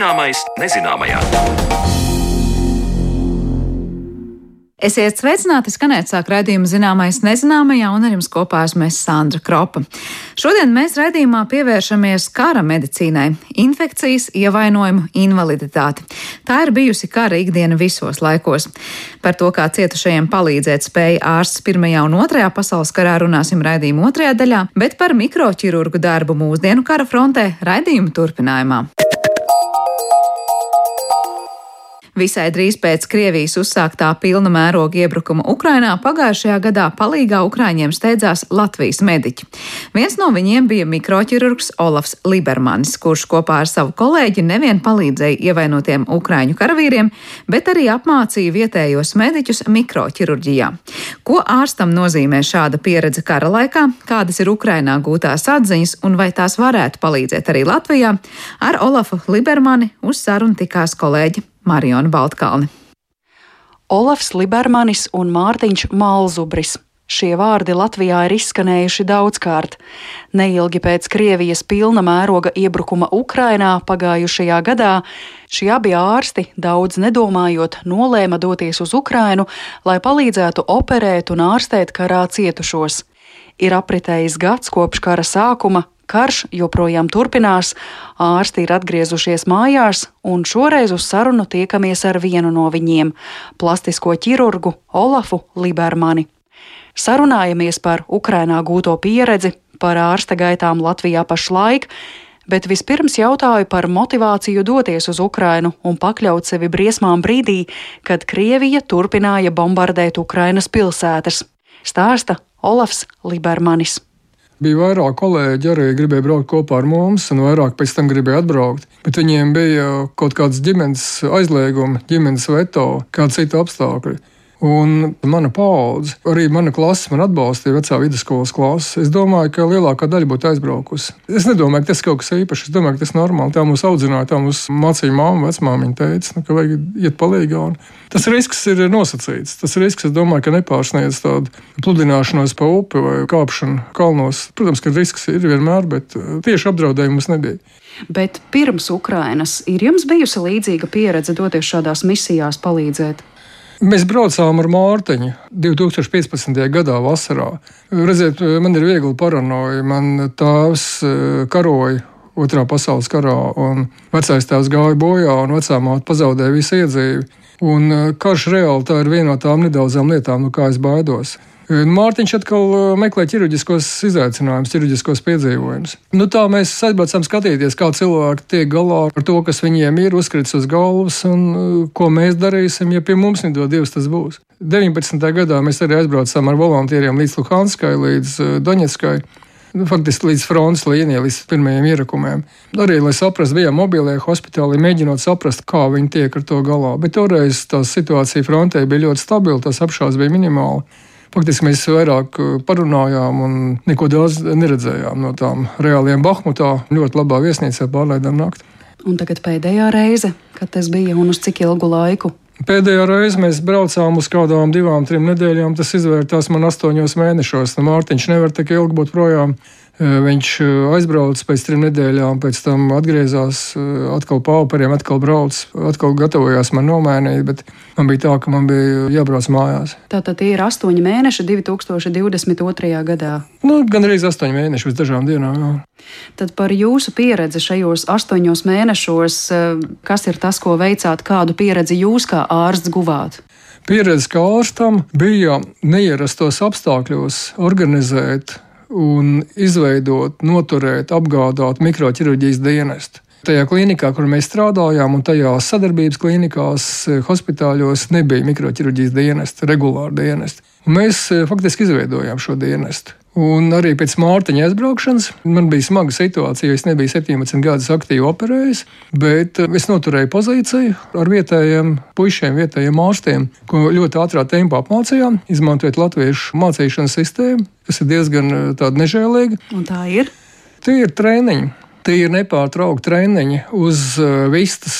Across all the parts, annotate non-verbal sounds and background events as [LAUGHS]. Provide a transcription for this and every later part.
Zināmais nezināmajā. Esiet sveicināti, skanēt sāk raidījuma zināmais nezināmajā, un ar jums kopā esmu es Sandra Kropa. Šodien mēs raidījumā pievēršamies kara medicīnai - infekcijas, ievainojumu, invaliditāti. Tā ir bijusi kara ikdiena visos laikos. Par to, kā cietušajiem palīdzēt spēja ārsts Pirmajā un Otrajā pasaules karā runāsim raidījuma otrajā daļā, bet par mikroķirurgu darbu mūsdienu kara frontē raidījuma turpinājumā. Visai drīz pēc Krievijas uzsāktā pilna mēroga iebrukuma Ukrainā pagājušajā gadā palīgā Ukraiņiem steidzās Latvijas mediķi. Viens no viņiem bija mikroķirurgs Olafs Libermanis, kurš kopā ar savu kolēģi nevien palīdzēja ievainotiem Ukraiņu karavīriem, bet arī apmācīja vietējos mediķus mikroķirurģijā. Ko ārstam nozīmē šāda pieredze kara laikā, kādas ir Ukrainā gūtās atziņas un vai tās varētu palīdzēt arī Latvijā, ar Olafu Libermani uz sarunu tikās kolēģi Mariona Baltkalni. Olafs Libermanis un Mārtiņš Malzubris. Šie vārdi Latvijā ir izskanējuši daudzkārt. Neilgi pēc Krievijas pilna mēroga iebrukuma Ukrainā pagājušajā gadā šie abi ārsti, daudz nedomājot, nolēma doties uz Ukrainu, lai palīdzētu operēt un ārstēt karā cietušos. Ir apritējis gads kopš kara sākuma, Karš joprojām turpinās, ārsti ir atgriezušies mājās, un šoreiz uz sarunu tiekamies ar vienu no viņiem - plastisko ķirurgu Olafu Libermani. Sarunājamies par Ukrainā gūto pieredzi, par ārsta gaitām Latvijā pašlaik, bet vispirms jautāju par motivāciju doties uz Ukrainu un pakļaut sevi briesmām brīdī, kad Krievija turpināja bombardēt Ukrainas pilsētas. Stāsta Olafs Libermanis. Bija vairāk kolēģi, arī gribēja braukt kopā ar mums, un vairāk pēc tam gribēja atbraukt. Bet viņiem bija kaut kāds ģimenes aizliegums, ģimenes veto, kāda cita apstākļa. Un mana paudze, arī mana klase, man atbalstīja vecā vidusskolas klase. Es domāju, ka lielākā daļa būtu aizbraukusi. Es nedomāju, ka tas kaut kas īpašs. Es domāju, ka tas ir normāli. Tā mūs audzināja, tā mūs mācīja māma, vecmāmiņa teica, nu, ka vajag iet palīgā. Un tas risks ir nosacīts. Tas risks, es domāju, ka nepārsniedz tādu pludināšanos pa upi vai kāpšanu kalnos. Protams, ka risks ir vienmēr, bet uh, tieši apdraudējumu mums nebija. Bet pirms Ukrainas ir jums bijusi līdzīga pieredze doties šādās misijās palīdzēt? Mēs braucām ar Mārtiņu 2015. gadā, vasarā. Redziet, man ir viegli paranoja. Man tēvs eh, karoja Otrā pasaules karā, un vecais tēvs gāja bojā, un vecā māte pazaudēja visu iedzīvi. Un eh, karš reāli tā ir viena no tām nedaudzām lietām, no kā es baidos. Mārtiņš atkal uh, meklē ķirurģiskos izaicinājumus, ķirurģiskos piedzīvojumus. Nu, tā mēs aizbraucam skatīties, kā cilvēki tiek galā ar to, kas viņiem ir uzkritis uz galvas un uh, ko mēs darīsim, ja pie mums nedod Dievs tas būs. 19. gadā mēs arī aizbraucām ar volontieriem līdz Luhanskai, līdz Doņetskai. Nu, faktiski līdz frontes līnijai, līdz pirmajiem ierakumiem. Arī, lai saprastu, bijām mobilajā hospitālī, mēģinot saprast, kā viņi tiek ar to galā. Bet toreiz tā situācija frontē bija ļoti stabila, tās apšaubas bija minimālas. Faktiski mēs vairāk uh, parunājām un neko daudz neredzējām no tām reālajām Bahmutā. Ļoti labā viesnīcā pārlaidām nakti. Un tagad pēdējā reize, kad tas bija un uz cik ilgu laiku? Pēdējā reize mēs braucām uz kādām divām, trim nedēļām. Tas izvērtās man astoņos mēnešos. Nu, Mārtiņš nevar tik ilgi būt projām. Viņš aizbrauca pēc trim nedēļām, pēc tam atgriezās, atkal pauperiem, atkal brauca, atkal gatavojās man nomainīt, bet man bija tā, ka man bija jābrauc mājās. Tātad tie ir astoņi mēneši 2022. gadā. Nu, gan arī astoņi mēneši pēc dažām dienām. Jā. Tad par jūsu pieredzi šajos astoņos mēnešos, kas ir tas, ko veicāt, kādu pieredzi jūs kā ārsts guvāt? Pieredze kā ārstam bija neierastos apstākļos organizēt un izveidot, noturēt, apgādāt mikroķirurģijas dienestu. Tajā klinikā, kur mēs strādājām, un tajās sadarbības klinikās, eh, hospitāļos nebija mikroķirurģijas dienesta, regulāra dienesta. Mēs eh, faktiski izveidojām šo dienestu. Un arī pēc Mārtiņa aizbraukšanas man bija smaga situācija, es nebiju 17 gadus aktīvi operējis, bet es noturēju pozīciju ar vietējiem puišiem, vietējiem ārstiem, ko ļoti ātrā tempā apmācījām, izmantojot latviešu mācīšanas sistēmu, kas ir diezgan eh, nežēlīga. Un tā ir? Tie ir treniņi. Tie ir nepārtraukti treniņi uz vistas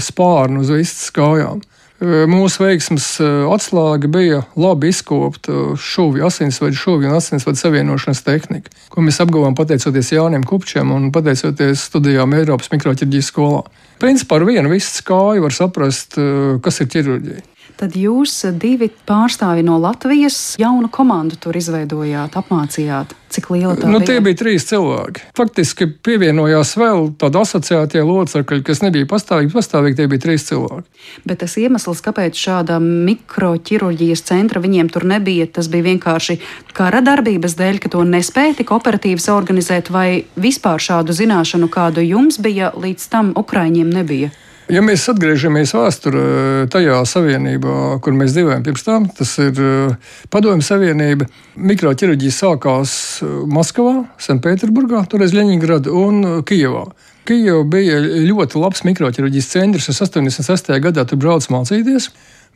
spārnu, uz vistas kājām. Mūsu veiksmes atslēga bija labi izkopta šūvju, asinsvadu šūvju un asinsvadu savienošanas tehnika, ko mēs apguvām pateicoties Jānim Kupčam un pateicoties studijām Eiropas mikroķirurģijas skolā. Principā ar vienu visu kāju var saprast, kas ir ķirurģija. Tad jūs divi pārstāvi no Latvijas jaunu komandu tur izveidojāt, apmācījāt. Cik liela tā nu, bija? Tie bija trīs cilvēki. Faktiski pievienojās vēl tādi asociētie locekļi, kas nebija pastāvīgi. Pastāvīgi tie bija trīs cilvēki. Bet tas iemesls, kāpēc šāda mikroķirurģijas centra viņiem tur nebija, tas bija vienkārši kara darbības dēļ, ka to nespēja tik operatīvi organizēt, vai vispār šādu zināšanu, kādu jums bija, līdz tam Ukraiņiem nebija. Ja mēs atgriežamies vēsturē, tajā savienībā, kur mēs dzīvojam pirms tam, tas ir eh, Padomju Savienība. Mikroķirurģija sākās eh, Maskavā, Sanktpēterburgā, toreiz Ļeņingradā un eh, Kijavā. Kijava bija ļoti labs mikroķirurģijas centrs. Es 86. gadā tur braucu mācīties.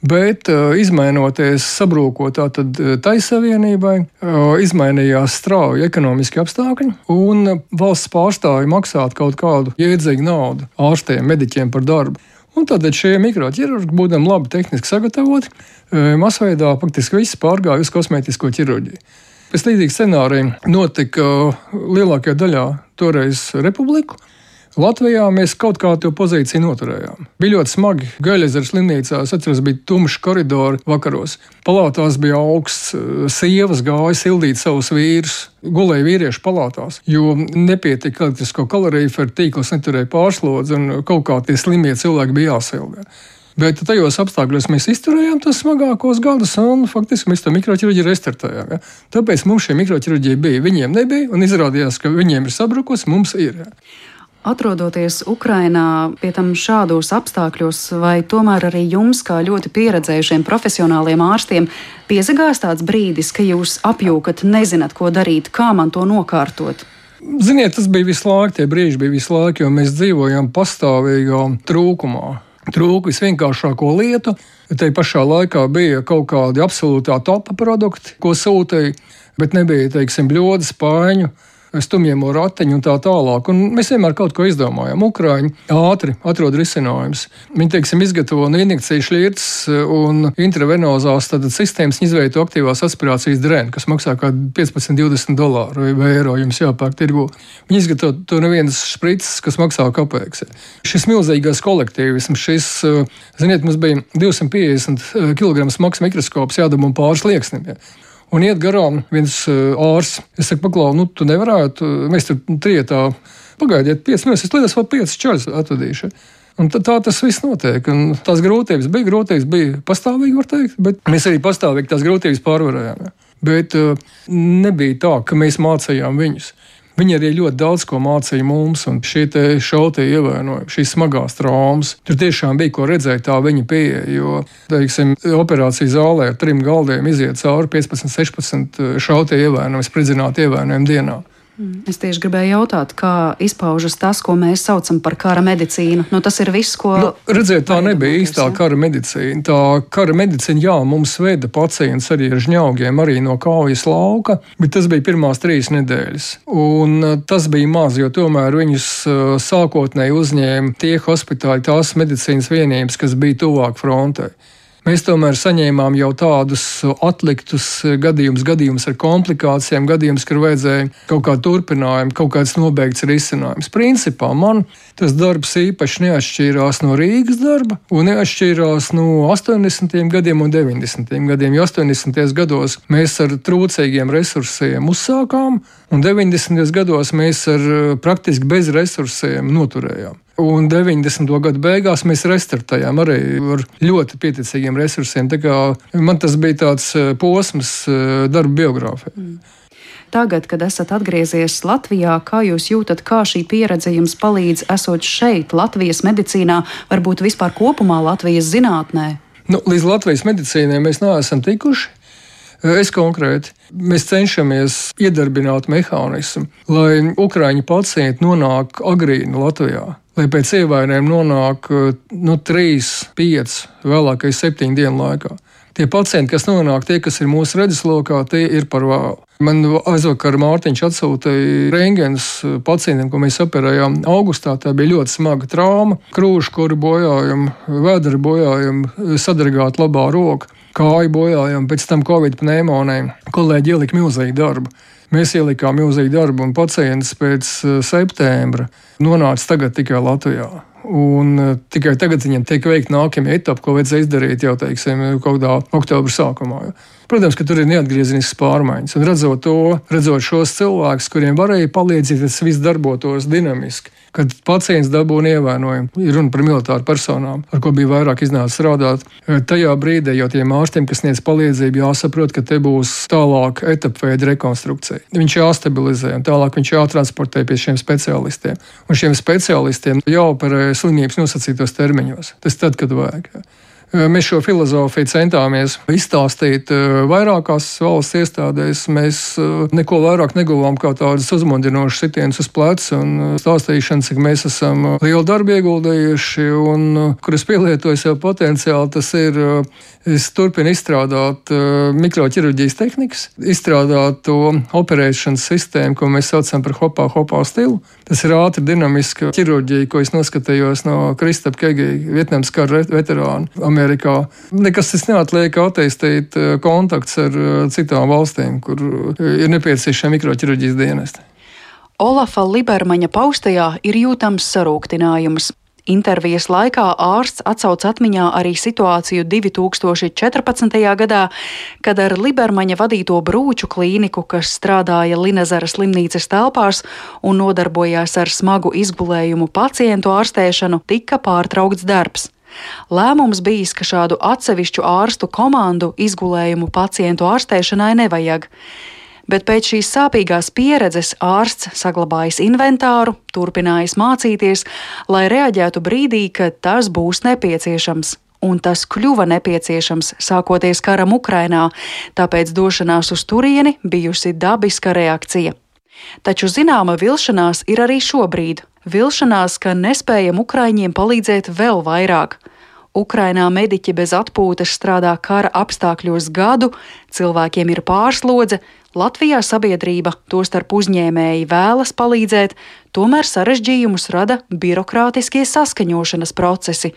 Bet, izmainoties, sabrūkot tai savienībai, izmainījās strauji ekonomiski apstākļi, un valsts pārstāvja maksāt kaut kādu jēdzīgu naudu ārstiem, mediķiem par darbu. Un tādēļ šie mikroķirurgi, būdami labi tehniski sagatavoti, masveidā faktiski viss pārgāja uz kosmētisko ķirurģiju. Pēc līdzīga scenārija notika lielākajā daļā toreiz republiku. Latvijā mēs kaut kā to pozīciju noturējām. Bija ļoti smagi. Gaļas slimnīcā, es atceros, bija tumšs koridors vakaros. Palātās bija augsts, eh, sievas gāja sildīt savus vīrus, gulēja vīriešu palātās, jo nepietika elektrisko kaloriju, tīkls neturēja pārslodzi un kaut kā tie slimie cilvēki bija jāsilda. Bet tajos apstākļos mēs izturējām tos smagākos gadus, un faktiski mēs to mikroķirurģiju restartējām. Ja? Tāpēc mums šī mikroķirurģija bija. Viņiem nebija, un izrādījās, ka viņiem ir sabrukusi, mums ir. Ja? Atrodoties Ukrajinā, pie tam šādos apstākļos, vai tomēr arī jums, kā ļoti pieredzējušiem profesionāliem ārstiem, piezagās tāds brīdis, ka jūs apjūkat, nezināt, ko darīt, kā man to nokārtot? Ziniet, tas bija visu laiku, tie brīži bija visu laiku, jo mēs dzīvojam pastāvīgā trūkumā. Trūka visvienkāršāko lietu, te pašā laikā bija kaut kādi absolūtā topa produkti, ko sūtīja, bet nebija, teiksim, bļodas, spāņu stumjamo ratiņu un tā tālāk. Un mēs vienmēr kaut ko izdomājam. Ukrāņi ātri atrod risinājumus. Viņi, teiksim, izgatavo no injekciju šķirtas un intravenozās sistēmas izveido aktīvās aspirācijas drēnu, kas maksā kaut 15, 20 dolāru vai eiro jums jāpērk tirgu. Viņi izgatavo to nevienas sprites, kas maksā kapeiks. Šis milzīgais kolektīvisms, šis, ziniet, mums bija 250 kg smags mikroskops jādabū pāris lieksnim. Ja. Un iet garām viens uh, ārsts. Es saku, paklau, nu, tu nevarētu, mēs tur trietā pagaidiet, piecas minūtes, es liekas, vēl piecas čaļas atvedīšu. Un tā, tā tas viss notiek. Un tās grūtības bija, grūtības bija pastāvīgi, var teikt, bet mēs arī pastāvīgi tās grūtības pārvarējām. Bet uh, nebija tā, ka mēs mācījām viņus. Viņi arī ļoti daudz ko mācīja mums, un šie šautie ievainojumi, šīs smagās traumas. Tur tiešām bija ko redzēt, tā viņa pieeja. Jo, teiksim, operācijas zālē ar trim galdiem iziet cauri 15, 16 šautie ievainojumi, spridzināti ievainojumi dienā. Mm. Es tieši gribēju jautāt, kā izpaužas tas, ko mēs saucam par kara medicīnu. Nu, tas ir viss, ko. Nu, redziet, tā nebija īstā ja? kara medicīna. Tā kara medicīna, jā, mums veda pacients arī ar žņaugiem, arī no kaujas lauka, bet tas bija pirmās trīs nedēļas. Un uh, tas bija maz, jo tomēr viņus uh, sākotnēji uzņēma tie hospitāļi, tās medicīnas vienības, kas bija tuvāk frontei. Mēs tomēr saņēmām jau tādus atliktus gadījumus, gadījumus ar komplikācijām, gadījumus, kur vajadzēja kaut kādu turpinājumu, kaut kāds nobeigts risinājums. Principā man tas darbs īpaši neatšķīrās no Rīgas darba un neatšķīrās no 80. gadiem un 90. gadiem. Jo 80. gados mēs ar trūcīgiem resursiem uzsākām, un 90. gados mēs ar praktiski bez resursiem noturējām. Un 90. gadu beigās mēs restartējām arī ar ļoti pieticīgiem resursiem. Man tas bija tāds eh, posms eh, darba biogrāfijā. Mm. Tagad, kad esat atgriezies Latvijā, kā jūs jūtat, kā šī pieredze jums palīdz esot šeit, Latvijas medicīnā, varbūt vispār kopumā Latvijas zinātnē? Nu, līdz Latvijas medicīnai mēs neesam tikuši. Es konkrēti, mēs cenšamies iedarbināt mehānismu, lai Ukrāņu pacienti nonāk agrīni Latvijā lai pēc ievainojuma nonāk nu, 3, 5, vēlākais 7 dienu laikā. Tie pacienti, kas nonāk, tie, kas ir mūsu redzeslokā, tie ir par vēlu. Man aizvakar Mārtiņš atsūtīja rengens pacientiem, ko mēs operējām augustā. Tā bija ļoti smaga trauma, krūšu kuru bojājumi, vēdera bojājumi, sadragāta labā roka, kāju bojājumi, pēc tam covid pneimonija. Kolēģi ielika milzīgu darbu. Mēs ielikām milzīgu darbu, un pacients pēc eh, septembra nonāca tagad tikai Latvijā. Un uh, tikai tagad viņam tiek veikta nākamā etapa, ko vajadzēja izdarīt jau teiksim, kaut kādā oktobra sākumā. Protams, ka tur ir neatgriezenisks pārmaiņas. Un redzot to, redzot šos cilvēkus, kuriem varēja palīdzēt, tas viss darbotos dinamiski kad pacients dabūna ievainojumu. Ir runa par militāru personām, ar ko bija vairāk iznācis strādāt. E, tajā brīdī jau tiem ārstiem, kas sniedz palīdzību, jāsaprot, ka te būs tālāk etapveida rekonstrukcija. Viņš jāstabilizē, un tālāk viņš jātransportē pie šiem specialistiem. Un šiem specialistiem jāoperē slimības nosacītos termiņos. Tas tad, kad vajag. Mēs šo filozofiju centāmies izstāstīt vairākās valsts iestādēs. Mēs neko vairāk neguvām kā tādas uzmundrinošas sitienas uz pleca un stāstīšanu, cik mēs esam lielu darbu ieguldījuši un kur es pielietoju sev potenciāli. Tas ir, es turpinu izstrādāt mikroķirurģijas tehnikas, izstrādāt to operēšanas sistēmu, ko mēs saucam par hopā, hopā stilu. Tas ir ātri dinamiska ķirurģija, ko es noskatījos no Kristapa Kegija, Vietnams kara veterāna. Amerikā. Nekas tas neatliek attīstīt eh, kontakts ar eh, citām valstīm, kur eh, ir nepieciešami mikroķirurģijas dienesti. Olafa Libermaņa paustajā ir jūtams sarūktinājums. Intervijas laikā ārsts atsauc atmiņā arī situāciju 2014. gadā, kad ar Libermaņa vadīto brūču klīniku, kas strādāja Linezara slimnīcas telpās un nodarbojās ar smagu izgulējumu pacientu ārstēšanu, tika pārtraukts darbs. Lēmums bijis, ka šādu atsevišķu ārstu komandu izgulējumu pacientu ārstēšanai nevajag. Bet pēc šīs sāpīgās pieredzes ārsts saglabājis inventāru, turpinājis mācīties, lai reaģētu brīdī, kad tas būs nepieciešams un tas kļuva nepieciešams sākoties karam Ukrainā, tāpēc došanās uz turieni bijusi dabiska reakcija. Taču zināma vilšanās ir arī šobrīd, vilšanās, ka nespējam Ukraiņiem palīdzēt vēl vairāk. Ukrainā mediķi bez atpūtas strādā kara apstākļos gadu, cilvēkiem ir pārslodze, Latvijā sabiedrība, tostarp uzņēmēji, vēlas palīdzēt, tomēr sarežģījumus rada birokrātiskie saskaņošanas procesi.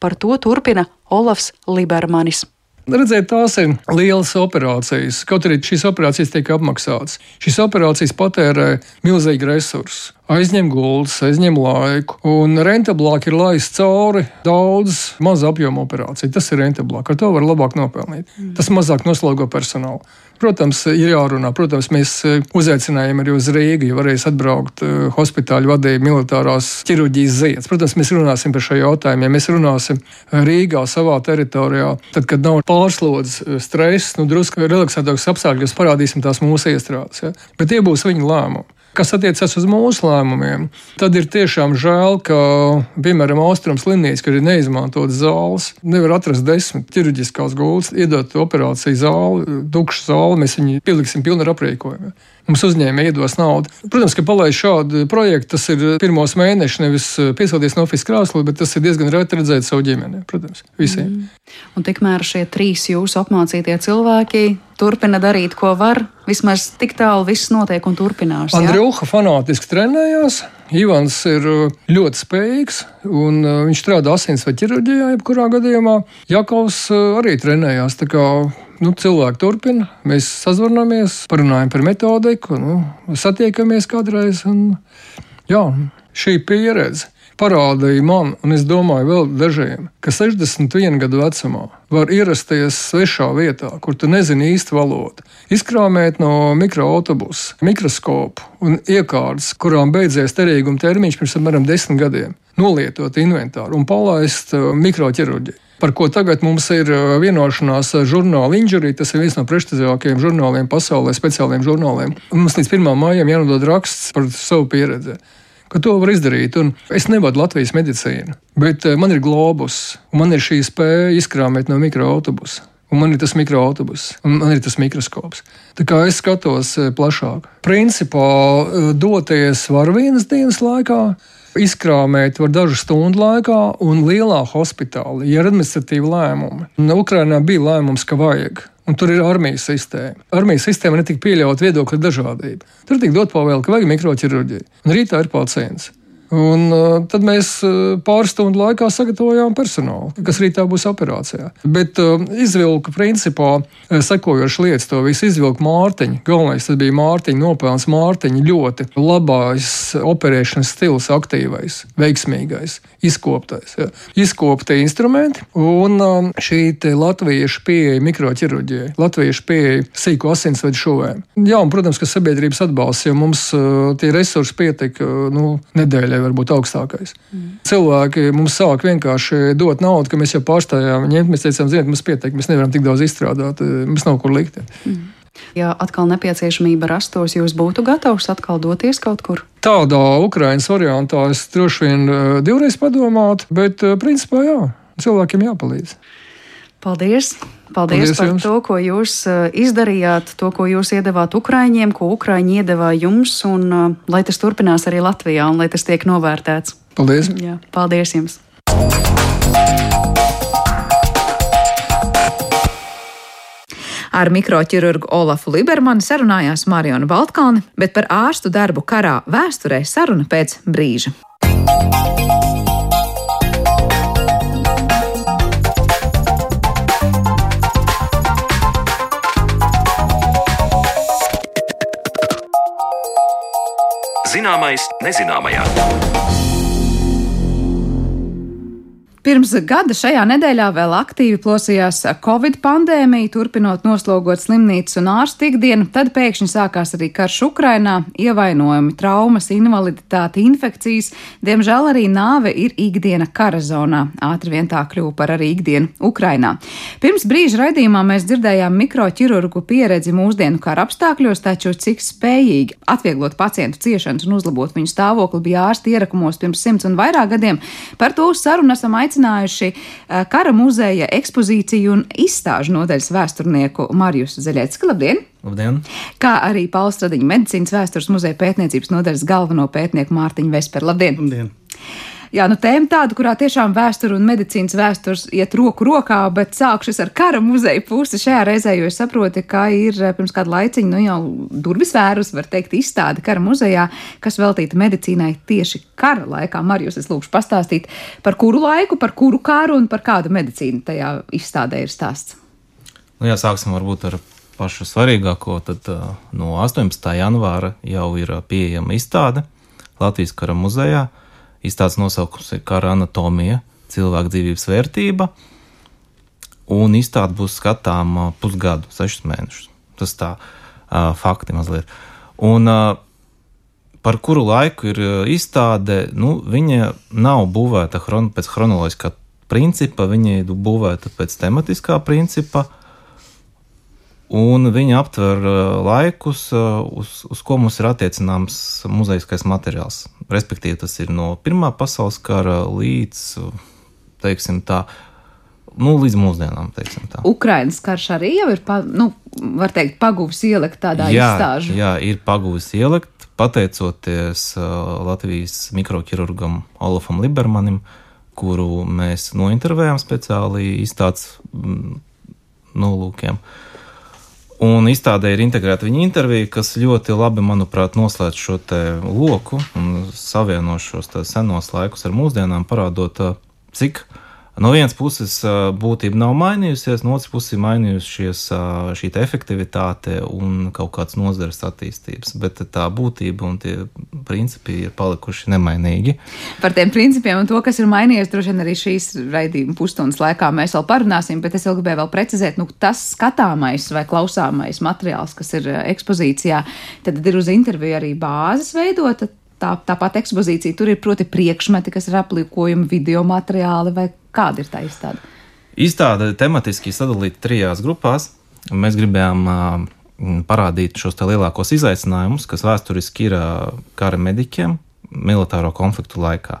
Par to turpina Olafs Libermanis. Redziet, tās ir lielas operācijas. Kaut arī šīs operācijas tiek apmaksātas. Šīs operācijas patērē milzīgi resursus aizņem gultas, aizņem laiku. Un rentablāk ir laist cauri daudz mazu apjomu operāciju. Tas ir rentablāk. Ar to var labāk nopelnīt. Mm. Tas mazāk noslogo personālu. Protams, ir jārunā. Protams, mēs eh, uzaicinājām arī uz Rīgu, ja varēs atbraukt uh, hospitāļu vadīja militārās ķirurģijas ziedas. Protams, mēs runāsim par šo jautājumu. Ja mēs runāsim Rīgā, savā teritorijā, tad, kad nav pārslodzes, stress, nu, drusku relaksētāks apstākļos, parādīsim tās mūsu iestrādes. Ja? Bet tie būs viņa lēmumi. Kas attiecas uz mūsu lēmumiem, tad ir tiešām žēl, ka, piemēram, Austrums slimnīca, kur ir neizmantotas zāles, nevar atrast desmit ķirurģiskās gultas, iedot operāciju zāli, tukšu zāli, mēs viņu pieliksim pilnu ar aprīkojumu mums uzņēmēji iedos naudu. Protams, ka palaist šādu projektu, tas ir pirmos mēnešus, nevis eh, piesaistīties no oficiāla krāsla, bet tas ir diezgan reti redzēt savu ģimeni. Protams, visiem. Mm. Un tikmēr šie trīs jūsu apmācītie cilvēki turpina darīt, ko var. Vismaz tik tālu viss notiek un turpinās. Andrija fanātiski trenējās. Ivans ir uh, ļoti spējīgs, un uh, viņš strādā asins vai ķirurģijā, jebkurā gadījumā. Jakovs uh, arī trenējās. Nu, cilvēki turpina, mēs sazvanāmies, parunājam par metodiku, nu, satiekamies kādreiz. Un, jā, šī pieredze parādīja man, un es domāju, vēl dažiem, ka 61 gadu vecumā var ierasties svešā vietā, kur tu nezini īsti valodu, izkrāmēt no mikroautobusa mikroskopu un iekārtas, kurām beidzies derīguma termiņš pirms apmēram desmit gadiem, nolietot inventāru un palaist uh, mikroķirurģiju par ko tagad mums ir uh, vienošanās žurnāla Injury. Tas ir viens no prestižākajiem žurnāliem pasaulē, speciāliem žurnāliem. Mums līdz 1. maijam jānodod raksts par savu pieredzi ka to var izdarīt. Un es nevadu Latvijas medicīnu, bet eh, man ir globus, un man ir šī spēja izkrāmēt no mikroautobusa. Un man ir tas mikroautobus, un man ir tas mikroskops. Tā kā es skatos eh, plašāk. Principā eh, doties var vienas dienas laikā, izkrāmēt var dažu stundu laikā, un lielā hospitālā ir administratīva lēmuma. Ukrainā bija lēmums, ka vajag. Un tur ir armijas sistēma. Armijas sistēma netika pieļauta viedokļa dažādība. Tur tika dot pavēle, ka vajag mikroķirurģiju. Un rītā ir pacients. Un, uh, tad mēs uh, pāris stundu laikā sagatavojām personālu, kas rītā būs operācijā. Bet uh, izvilku principā sekojošas lietas. To visu izvilku Mārtiņa. Galvenais tas bija Mārtiņa nopelns. Mārtiņa ļoti labais operēšanas stils, aktīvais, veiksmīgais, izkoptais. Ja. Izkopti instrumenti un šī latviešu pieeja mikroķirurģijai, latviešu pieeja sīku asinsvedu šuvēm. Jā, un, protams, ka sabiedrības atbalsts, jo mums tie resursi pietika nu, nedēļai vai varbūt augstākais. Mm. Cilvēki mums sāk vienkārši dot naudu, ka mēs jau pārstājām ņemt. Mēs teicām, ziniet, mums pietiek, mēs nevaram tik daudz izstrādāt, mums nav kur likt. Mm. Ja atkal nepieciešamība rastos, jūs būtu gatavs atkal doties kaut kur? Tādā Ukraiņas variantā es droši vien divreiz padomātu, bet principā jā, cilvēkiem jāpalīdz. Paldies! Paldies, Paldies par jums. to, ko jūs izdarījāt, to, ko jūs iedavāt Ukraiņiem, ko Ukraiņi iedavā jums, un lai tas turpinās arī Latvijā, un lai tas tiek novērtēts. Paldies! Jā, paldies jums! Ar mikroķirurgu Olafu Libermanu sarunājās Mariona Baltkalni, bet par ārstu darbu karā vēsturē saruna pēc brīža. Zināmais nezināmajā. Pirms gada šajā nedēļā vēl aktīvi plosījās Covid pandēmija, turpinot noslogot slimnīcas un ārstu ikdienu, tad pēkšņi sākās arī karš Ukrainā, ievainojumi, traumas, invaliditāte, infekcijas, diemžēl arī nāve ir ikdiena kara zonā. Ātri vien tā kļuva par arī ikdienu Ukrainā. Pirms brīža raidījumā mēs dzirdējām mikroķirurgu pieredzi mūsdienu kara apstākļos, taču cik spējīgi atvieglot pacientu ciešanas un uzlabot viņu stāvokli bija ārsti ierakumos pirms simts un vairāk gadiem. Par to sarunu esam aicinājuši aicinājuši eh, kara muzeja ekspozīciju un izstāžu nodaļas vēsturnieku Marjus Zeļecku. Labdien! Labdien! Kā arī Pauls Stradiņa medicīnas vēstures muzeja pētniecības nodaļas galveno pētnieku Mārtiņu Vesperu. Labdien! Labdien! Jā, nu tēma tāda, kurā tiešām vēsture un medicīnas vēstures iet roku rokā, bet sākšu ar kara muzeja pusi šajā reizē, jo es saprotu, ka ir eh, pirms kāda laiciņa, nu jau durvis vērus, var teikt, izstāde kara muzejā, kas veltīta medicīnai tieši kara laikā. Marijus, es lūkšu pastāstīt, par kuru laiku, par kuru kāru un par kādu medicīnu tajā izstādē ir stāsts. Nu, jā, sāksim varbūt ar pašu svarīgāko. Tad uh, no 18. janvāra jau ir pieejama izstāde Latvijas kara muzejā. Izstādes nosaukums ir Kara anatomija, cilvēka dzīvības vērtība. Un izstāde būs skatāma pusgadu, sešus mēnešus. Tas tā uh, fakti mazliet. Un uh, par kuru laiku ir izstāde, nu, viņa nav būvēta chron pēc chronoloģiskā principa, viņa ir būvēta pēc tematiskā principa. Uh, un viņi aptver uh, laikus, uh, uz, uz ko mums ir attiecināms muzejiskais materiāls. Respektīvi, tas ir no Pirmā pasaules kara līdz, teiksim tā, nu, līdz mūsdienām. Ukraiņas karš arī jau ir, pa, nu, var teikt, paguvis ielikt tādā jā, izstāžu. Jā, ir paguvis ielikt, pateicoties uh, Latvijas mikroķirurgam Olafam Libermanim, kuru mēs nointervējām speciāli izstādes mm, nolūkiem. Nu, Un izstādē ir integrēta viņa intervija, kas ļoti labi, manuprāt, noslēdz šo loku un savieno šos senos laikus ar mūsdienām, parādot, cik no vienas puses būtība nav mainījusies, no otras puses ir mainījusies šī efektivitāte un kaut kāds nozares attīstības. Bet tā būtība un tie principi ir palikuši nemainīgi. Par tiem principiem un to, kas ir mainījies, droši vien arī šīs raidījuma pusstundas laikā mēs vēl parunāsim, bet es vēl gribēju vēl precizēt, nu, tas skatāmais vai klausāmais materiāls, kas ir ekspozīcijā, tad ir uz interviju arī bāzes veidota tā, tāpat ekspozīcija. Tur ir proti priekšmeti, kas ir aplikojumi, video materiāli vai kāda ir tā izstāde? Izstāde tematiski sadalīta trijās grupās. Mēs gribējām uh, parādīt šos lielākos izaicinājumus, kas vēsturiski ir uh, kara mediķiem militāro konfliktu laikā.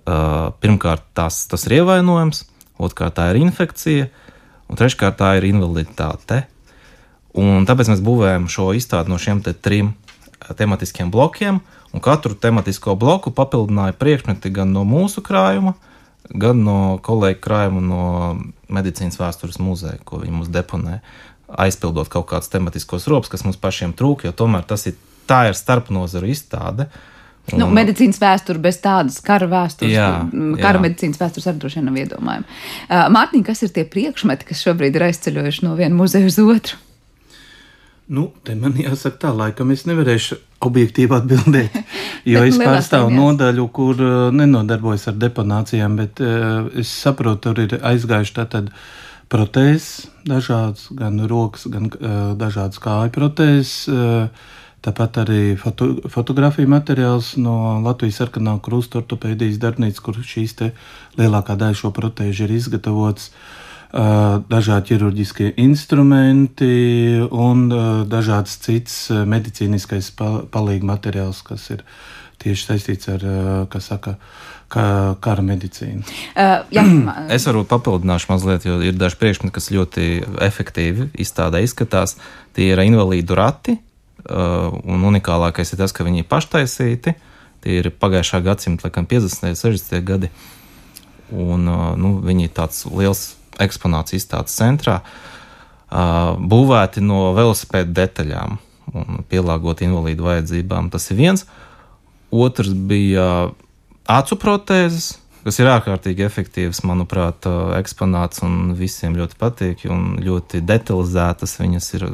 Uh, pirmkārt, tas, tas ir ievainojums, otrkārt, tā ir infekcija, un treškārt, tā ir invaliditāte. Un tāpēc mēs būvējam šo izstādi no šiem trim tematiskiem blokiem, un katru tematisko bloku papildināja priekšmeti gan no mūsu krājuma, gan no kolēģa krājuma no medicīnas vēstures muzeja, ko viņi mums deponē, aizpildot kaut kādus tematiskos ropus, kas mums pašiem trūk, jo tomēr tas ir tā ir starpnozaru izstāde. Un, nu, medicīnas vēsture bez tādas kara vēstures, Jā, kara jā. medicīnas vēstures arī droši vien nav iedomājama. Uh, Mārtiņ, kas ir tie priekšmeti, kas šobrīd ir aizceļojuši no viena muzeja uz otru? Nu, te man jāsaka tā, laikam es nevarēšu objektīvi atbildēt, [LAUGHS] jo es pārstāvu nodaļu, kur uh, nenodarbojas ar deponācijām, bet uh, es saprotu, tur ir aizgājuši tātad protēzes dažādas, gan rokas, gan uh, dažādas kāju protēzes, tāpat arī foto, fotografiju materiāls no Latvijas sarkanā krusta ortopēdijas darbnīcas, kur šīs lielākā daļa šo protēžu ir izgatavots. Uh, dažādi ķirurģiskie instrumenti un dažāds cits medicīniskais pa palīga materiāls, kas ir tieši saistīts ar, kas saka, ka, kara medicīnu. Uh, jā, [CLEARS THROAT] Es varu papildināšu mazliet, jo ir daži priekšmeti, kas ļoti efektīvi izstādē izskatās. Tie ir invalīdu rati, un unikālākais ir tas, ka viņi ir paštaisīti. Tie ir pagājušā gadsimta, laikam, 50. un 60. gadi. Un, nu, viņi ir tāds liels eksponāts izstādes centrā, būvēti no velosipēda detaļām un pielāgoti invalīdu vajadzībām. Tas ir viens. Otrs bija acu protēzes, kas ir ārkārtīgi efektīvs, manuprāt, eksponāts un visiem ļoti patīk. Un ļoti detalizētas viņas ir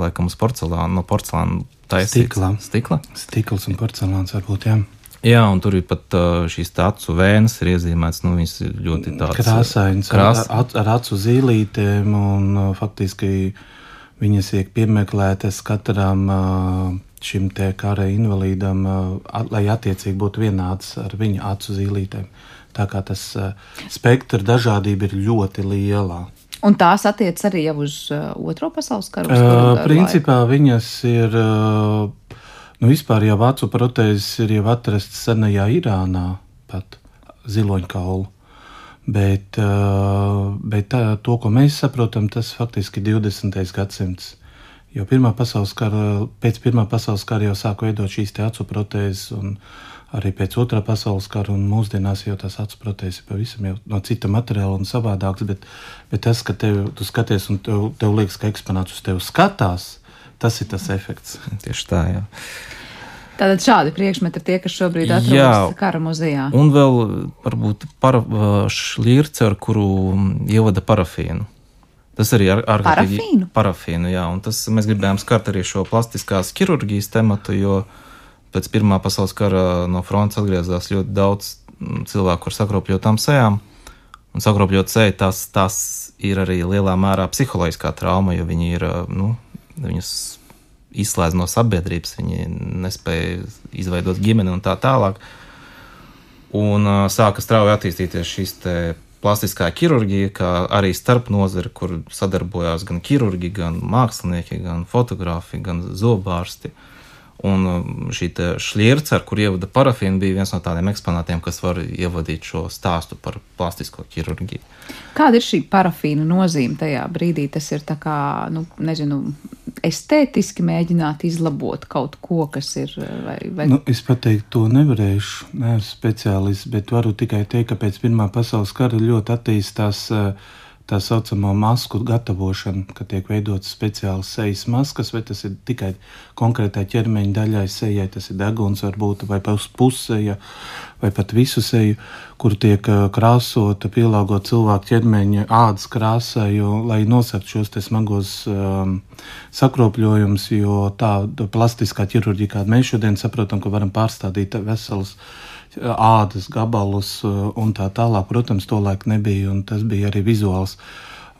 laikam uz porcelāna, no porcelāna taisītas. Stikla. Stikla. Stikls un porcelāns varbūt, jā. Jā, un tur ir pat uh, šīs acu vēnes ir iezīmētas. Nu, viņas ir ļoti tādas Krāsains, krās- ar, ar, acu zīlītēm, un uh, faktiski viņas tiek piemeklētas katram uh, šim te kara invalīdam, uh, lai attiecīgi būtu vienāds ar viņa acu zīlītēm. Tā kā tas uh, spektra dažādība ir ļoti liela. un tās attiec arī uz uh, Otro pasaules karu. Uh, principā viņas ir, uh, nu vispār jau acu protēzes ir jau atrastas senajā Irānā, pat ziloņkaulu. Bet, uh, bet tā, to, ko mēs saprotam, tas faktiski ir 20. gadsimts. Jo Pirmā kara, pēc Pirmā pasaules kara jau sāka veidot šīs acu protēzes, un arī pēc Otrā pasaules kara, un mūsdienās jau tās acu protēzes ir pavisam no cita materiāla un savādākas. Bet, bet tas, ka tev, tu skaties un tev, tev liekas, ka eksponāts uz tevi skatās, tas ir tas efekts. [LAUGHS] Tieši tā, jā. Tātad šādi priekšmeti ir tie, kas šobrīd atrodas Jā. kara muzejā. Un vēl varbūt para, šlirce, ar kuru ievada parafīnu. Tas arī ir ārkārtīgi Parafīnu? parafīnu, jā, un tas mēs gribējām skart arī šo plastiskās ķirurģijas tematu, jo pēc Pirmā pasaules kara no frontes atgriezās ļoti daudz mm, cilvēku ar sakropļotām sejām. Un sakropļot seju, tas, tas ir arī lielā mērā psiholoģiskā trauma, jo viņi ir, nu, viņus izslēdz no sabiedrības, viņi nespēja izveidot ģimeni un tā tālāk. Un uh, sāka strauji attīstīties te plastiskā ķirurģija, kā arī starp nozari, kur sadarbojās gan ķirurgi, gan mākslinieki, gan fotografi, gan zobārsti. Un um, šī šlierce, ar kur ievada parafīnu, bija viens no tādiem eksponātiem, kas var ievadīt šo stāstu par plastisko ķirurģiju. Kāda ir šī parafīna nozīme tajā brīdī? Tas ir tā kā, nu, nezinu, estētiski mēģināt izlabot kaut ko, kas ir. Vai, vai... Nu, es pateikt, to nevarēšu. Nē, esmu speciālists, bet varu tikai teikt, ka pēc Pirmā pasaules kara ļoti attīstās eh, tā saucamā masku gatavošana, kad tiek veidotas speciālas sejas maskas, vai tas ir tikai konkrētai ķermeņa daļai, sejai, tas ir deguns, varbūt, vai pus- pusseja, vai pat visu seju, kur tiek krāsota, pielāgot cilvēku ķermeņa ādas krāsai, jo, lai nosaktu šos smagos um, sakropļojumus, jo tāda plastiskā ķirurģija, kādu mēs šodien saprotam, ka varam pārstādīt veselas ādas gabalus un tā tālāk. Protams, to laiku nebija, un tas bija arī vizuāls.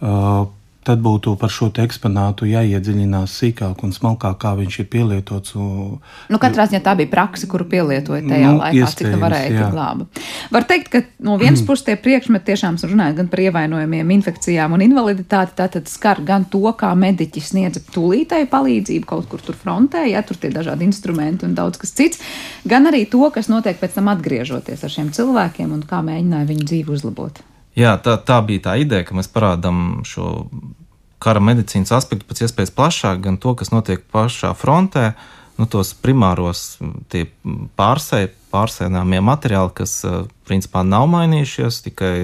Uh, Tad būtu par šo eksponātu jāiedziļinās sīkāk un smalkāk, kā viņš ir pielietots. Nu, katrā ziņā tā bija praksa, kuru pielietoja tajā Nu, laikā, cik tā iespējams, varēja tik glāba. Var teikt, ka no vienas [CLEARS THROAT] puses tie priekšmeti tiešām runāja gan par ievainojumiem, infekcijām un invaliditāti, tātad skar gan to, kā mediķi sniedza tūlītēju palīdzību kaut kur tur frontē, ja tur tie dažādi instrumenti un daudz kas cits, gan arī to, kas notiek pēc tam atgriežoties ar šiem cilvēkiem un kā mēģināja viņu dzīvi uzlabot. Jā, tā, tā bija tā ideja, ka mēs parādām šo kara medicīnas aspektu pēc iespējas plašāk, gan to, kas notiek pašā frontē, nu, tos primāros pārsē, pārsēnāmie materiāli, kas principā nav mainījušies, tikai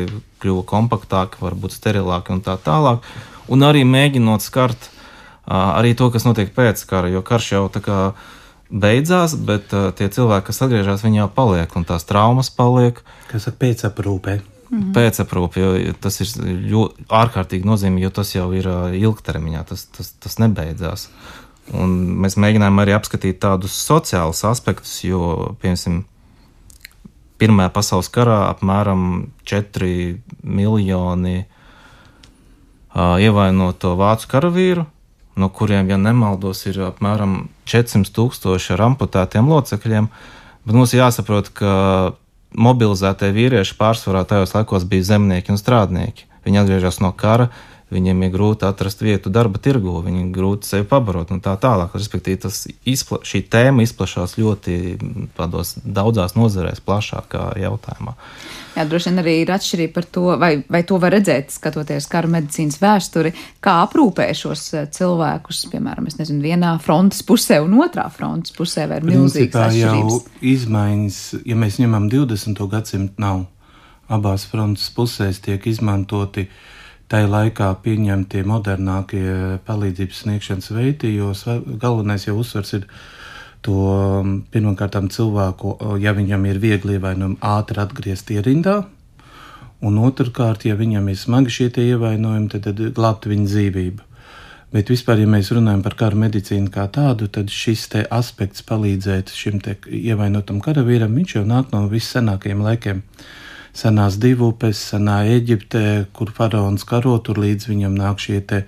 kļuva kompaktāki, varbūt sterilāki un tā tālāk. Un arī mēģinot skart arī to, kas notiek pēc kara, jo karš jau tā kā beidzās, bet uh, tie cilvēki, kas atgriežas, viņi jau paliek, un tās traumas paliek. Kas ir pēcaprūpē? Mhm. Pēcaprūpe, jo tas ir ļoti ārkārtīgi nozīmīgi, jo tas jau ir ilgtermiņā, tas, tas, tas nebeidzās. Un mēs mēģinājām arī apskatīt tādus sociālus aspektus, jo, piemēram, Pirmajā pasaules karā apmēram 4 miljoni uh, ievainoto vācu karavīru no kuriem, ja nemaldos, ir apmēram 400 tūkstoši ar amputētiem locekļiem. Bet mums jāsaprot, ka mobilizētie vīrieši pārsvarā tajos laikos bija zemnieki un strādnieki. Viņi atgriežas no kara, viņiem ir grūti atrast vietu darba tirgu, viņi ir grūti sevi pabarot un tā tālāk. Respektīvi, tas izpla, šī tēma izplatās ļoti tādos daudzās nozarēs, plašākā jautājumā. Jā, droši vien arī ir atšķirība par to, vai, vai to var redzēt, skatoties kara medicīnas vēsturi, kā aprūpē šos eh, cilvēkus, piemēram, nezinu, vienā frontes pusē un otrā frontes pusē, vai ir milzīgas atšķirības. jau izmaiņas, ja mēs ņemam 20. gadsimtu, nav. Abās frontes pusēs tiek izmantoti uh, tajā laikā pieņemtie modernākie palīdzības sniegšanas veidi, jo galvenais jau uzsvers ir to um, pirmkārt cilvēku, ja viņam ir viegli ievainojumi, ātri atgriezt ierindā. Un otrkārt, ja viņam ir smagi šie ievainojumi, tad, tad glābt viņa dzīvību. Bet vispār, ja mēs runājam par kara medicīnu kā tādu, tad šis aspekts palīdzēt šim ievainotam karavīram, viņš jau nāk no vissenākajiem laikiem. Uh, senās divupes, senā Eģiptē, kur faraons karo, tur līdz viņam nāk šie te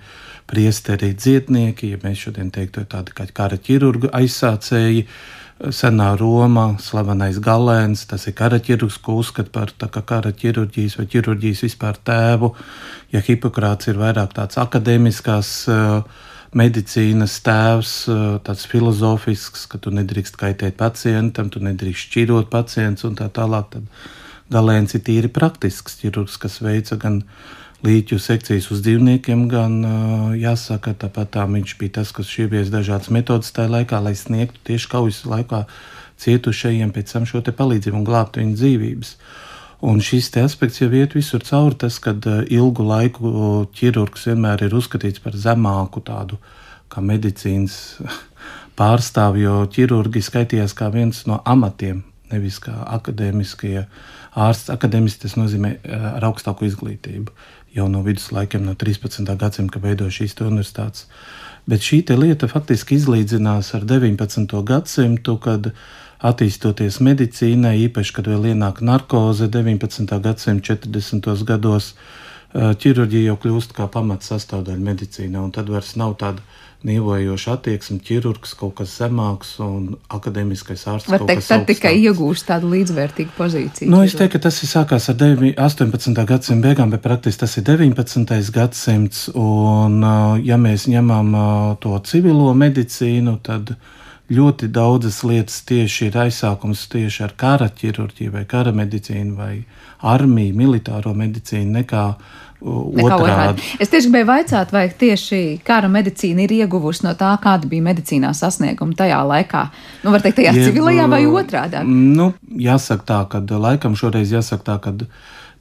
priesteri dziednieki, ja mēs šodien teiktu tādi kā kara ķirurgu aizsācēji, senā Roma, slavenais galēns, tas ir karaķirurgs, ko uzskata par kā kara ķirurģijas vai ķirurģijas vispār tēvu, ja Hipokrāts ir vairāk tāds akadēmiskās uh, medicīnas tēvs, tāds filozofisks, ka tu nedrīkst kaitēt pacientam, tu nedrīkst šķirot pacients un tā tālāk. Tad Galēns ir tīri praktisks ķirurgs, kas veica gan līķu sekcijas uz dzīvniekiem, gan jāsaka, tāpat tā viņš bija tas, kas ievies dažādas metodas tajā laikā, lai sniegtu tieši kaujas laikā cietušajiem pēc tam šo palīdzību un glābtu viņu dzīvības. Un šis aspekts jau iet visur cauri, tas, ka ilgu laiku ķirurgs vienmēr ir uzskatīts par zemāku tādu kā medicīnas pārstāvju, jo ķirurgi skaitījās kā viens no amatiem, nevis kā akadēmiskie ārsts. Akadēmiski tas nozīmē eh, ar augstāku izglītību jau no viduslaikiem, no 13. gadsimta, kad veidoja šīs universitātes. Bet šī lieta faktiski izlīdzinās ar 19. gadsimtu, kad attīstoties medicīnai, īpaši, kad vēl ienāk narkoze 19. gadsimta 40. gados, eh, ķirurģija jau kļūst kā pamats sastāvdaļa medicīnā, un tad vairs nav tāda nīvojoša attieksme, ķirurgs kaut kas zemāks un akadēmiskais ārsts. Var teikt, tad tikai iegūst tādu līdzvērtīgu pozīciju. Nu, es teiktu, ka tas ir sākās ar 18. gadsimta beigām, bet praktiski tas ir 19. gadsimts. Un, ja mēs ņemam to civilo medicīnu, tad ļoti daudzas lietas tieši ir aizsākums tieši ar kara ķirurģiju vai kara medicīnu vai armiju, militāro medicīnu nekā otrādi. Es tieši gribēju vaicāt, vai tieši kara medicīna ir ieguvusi no tā, kāda bija medicīnā sasnieguma tajā laikā. Nu, var teikt, tajā Jeb, civilajā vai otrādi? Nu, jāsaka tā, ka laikam šoreiz jāsaka tā, ka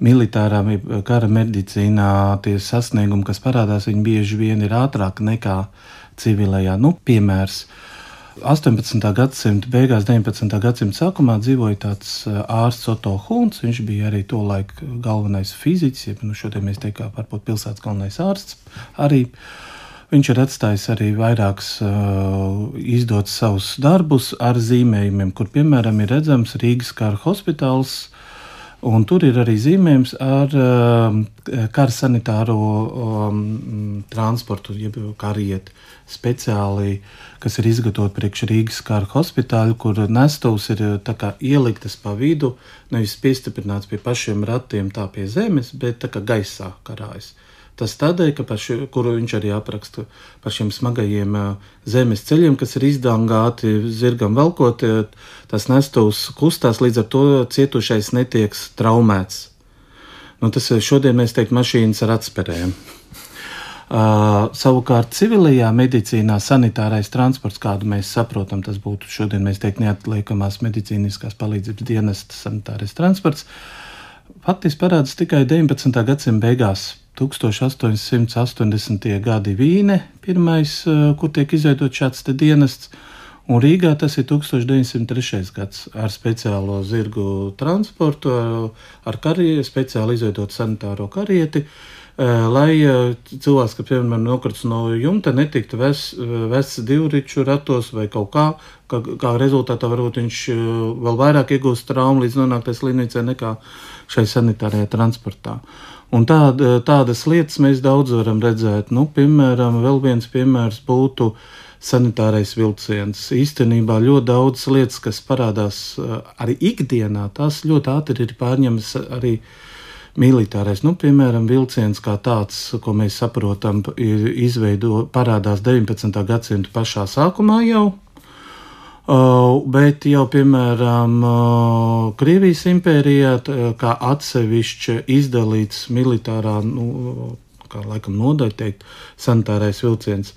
militārā kara medicīnā tie sasniegumi, kas parādās, viņi bieži vien ir ātrāk nekā civilajā. Nu, piemērs. 18. gadsimta beigās, 19. gadsimta sākumā dzīvoja tāds uh, ārsts Otto Hunts. Viņš bija arī to laiku galvenais fiziķis, ja nu šodien mēs teiktu, varbūt pilsētas galvenais ārsts. Arī viņš ir atstājis arī vairākus uh, izdotus savus darbus ar zīmējumiem, kur piemēram ir redzams Rīgas kara hospitāls. Un tur ir arī zīmējums ar uh, kara sanitāro um, transportu, jeb karieti speciāli, kas ir izgatavoti priekš Rīgas kara hospitāļa, kur nestos ir kā, ieliktas pa vidu, nevis piestiprināts pie pašiem ratiem, tā pie zemes, bet tā kā gaisā karājas. Tas tādēļ, ka šo, kuru viņš arī apraksta par šiem smagajiem zemes ceļiem, kas ir izdangāti zirgam velkot, tas nestos kustās, līdz ar to cietušais netiek traumēts. Nu, tas šodien mēs teiktu mašīnas ar atspērēm. Uh, savukārt, civilajā medicīnā sanitārais transports, kādu mēs saprotam, tas būtu šodien mēs teikt neatliekamās medicīniskās palīdzības dienesta sanitārais transports, faktiski parādās tikai 19. gadsimta beigās. 1880. gadi Vīne, pirmais, kur tiek izveidots šāds dienests, un Rīgā tas ir 1903. gads ar speciālo zirgu transportu, ar karieru, speciāli izveidot sanitāro karieti. Uh, lai cilvēks, kas piemēram nokritis no jumta, netiktu vests divriču ratos vai kaut kā, kā, kā rezultātā varbūt viņš vēl vairāk iegūst traumu līdz nonāktai slimnīcai nekā šai sanitārajā transportā. Un tā, tādas lietas mēs daudz varam redzēt. Nu, piemēram, vēl viens piemērs būtu sanitārais vilciens. Īstenībā ļoti daudz lietas, kas parādās arī ikdienā, tās ļoti ātri ir pārņemtas arī militārais, nu, piemēram, vilciens kā tāds, ko mēs saprotam, ir izveido, parādās 19. gadsimta pašā sākumā jau. Uh, bet jau, piemēram, uh, Krievijas impērijā, kā atsevišķi izdalīts militārā, nu, kā laikam nodaļa teikt, sanitārais vilciens,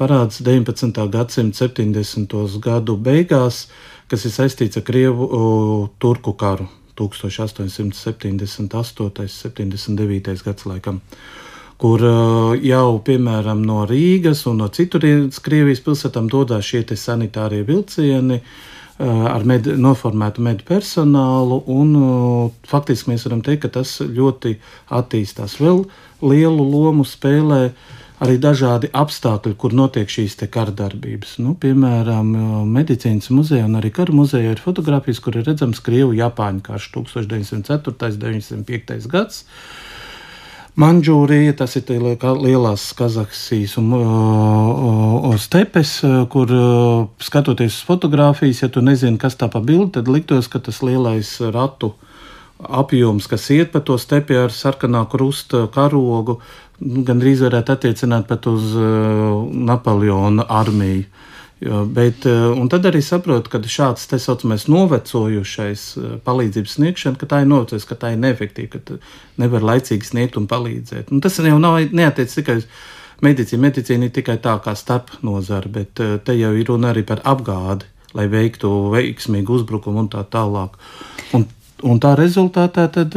parādās 19. gadsimta 70. gadu beigās, kas ir saistīts ar Krievu uh, turku karu. 1878. 79. gadsimtam, kur uh, jau piemēram no Rīgas un no citurienes Krievijas pilsētām dodas šie sanitārie vilcieni. Uh, ar med, noformētu medu personālu, un uh, faktiski mēs varam teikt, ka tas ļoti attīstās. Vēl lielu lomu spēlē uh, arī dažādi apstākļi, kur notiek šīs kardarbības. Nu, piemēram, medicīnas muzejā un arī kara muzejā ir fotografijas, kur ir redzams Krievu-Japāņu karš 1904. un 1905. gads. Manžūrija, tas ir lielās Kazahstānas un uh, stepes, kur uh, skatoties uz fotografijas, ja tu nezini, kas tā pa bildi, tad liktos, ka tas lielais ratu apjoms, kas iet pa to stepi ar sarkanā krusta karogu, uh, Nu, Gan drīz varētu attiecināt pat uz uh, Napoleona armiju. Jo, bet, uh, tad arī saprotu, ka šāds tā saucamais novecojušais uh, palīdzības sniegšana, ka tā ir novecojusi, ka tā ir neefektīva, ka nevar laicīgi sniegt un palīdzēt. Un tas jau nav neatiec tikai uz medicīnu. Medicīna ir tikai tā kā starp nozara, bet uh, te jau ir runa arī par apgādi, lai veiktu veiksmīgu uzbrukumu un tā tālāk. Un, un tā rezultātā tad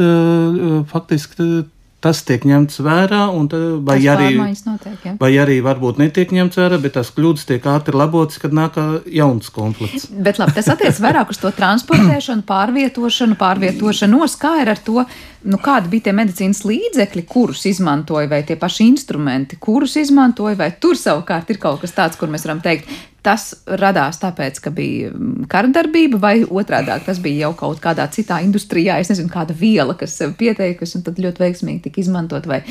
faktiski tas tiek ņemts vērā, tad, vai, tas arī, notiek, ja? vai arī varbūt netiek ņemts vērā, bet tās kļūdas tiek ātri labotas, kad nāk jauns konflikts. Bet labi, tas attiec vairāk uz to transportēšanu, pārvietošanu, pārvietošanos, kā ir ar to, nu, kādi bija tie medicīnas līdzekļi, kurus izmantoja, vai tie paši instrumenti, kurus izmantoja, vai tur savukārt ir kaut kas tāds, kur mēs varam teikt, tas radās tāpēc, ka bija mm, karadarbība, vai otrādi tas bija jau kaut kādā citā industrijā, es nezinu, kāda viela, kas sev pieteikusi un tad ļoti veiksmīgi tika izmantot vai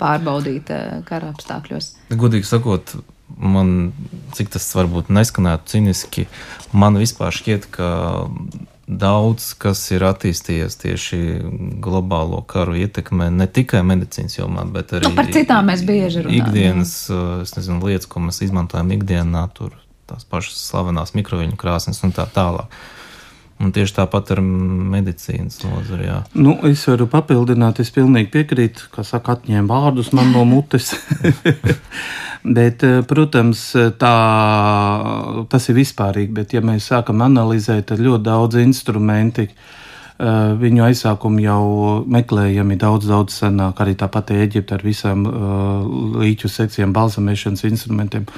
pārbaudīta eh, kara apstākļos. Godīgi sakot, man, cik tas varbūt neskanētu ciniski, man vispār šķiet, ka daudz kas ir attīstījies tieši globālo karu ietekmē ne tikai medicīnas jomā, bet arī nu, par citām mēs bieži runājam. Ikdienas, es nezinu, lietas, ko mēs izmantojam ikdienā, tur tās pašas slavenās mikroviļņu krāsnes un tā tālāk. Un tieši tāpat ar medicīnas nozari. Nu, es varu papildināt, es pilnīgi piekrītu, kā saka, atņēma vārdus man no mutes. [LAUGHS] bet, eh, protams, tā, tas ir vispārīgi, bet ja mēs sākam analizēt, tad ļoti daudz instrumenti, Eh, viņu aizsākumi jau meklējami daudz, daudz senāk. Arī tāpat Eģipte ar visām uh, līķu sekcijām, balsamēšanas instrumentiem.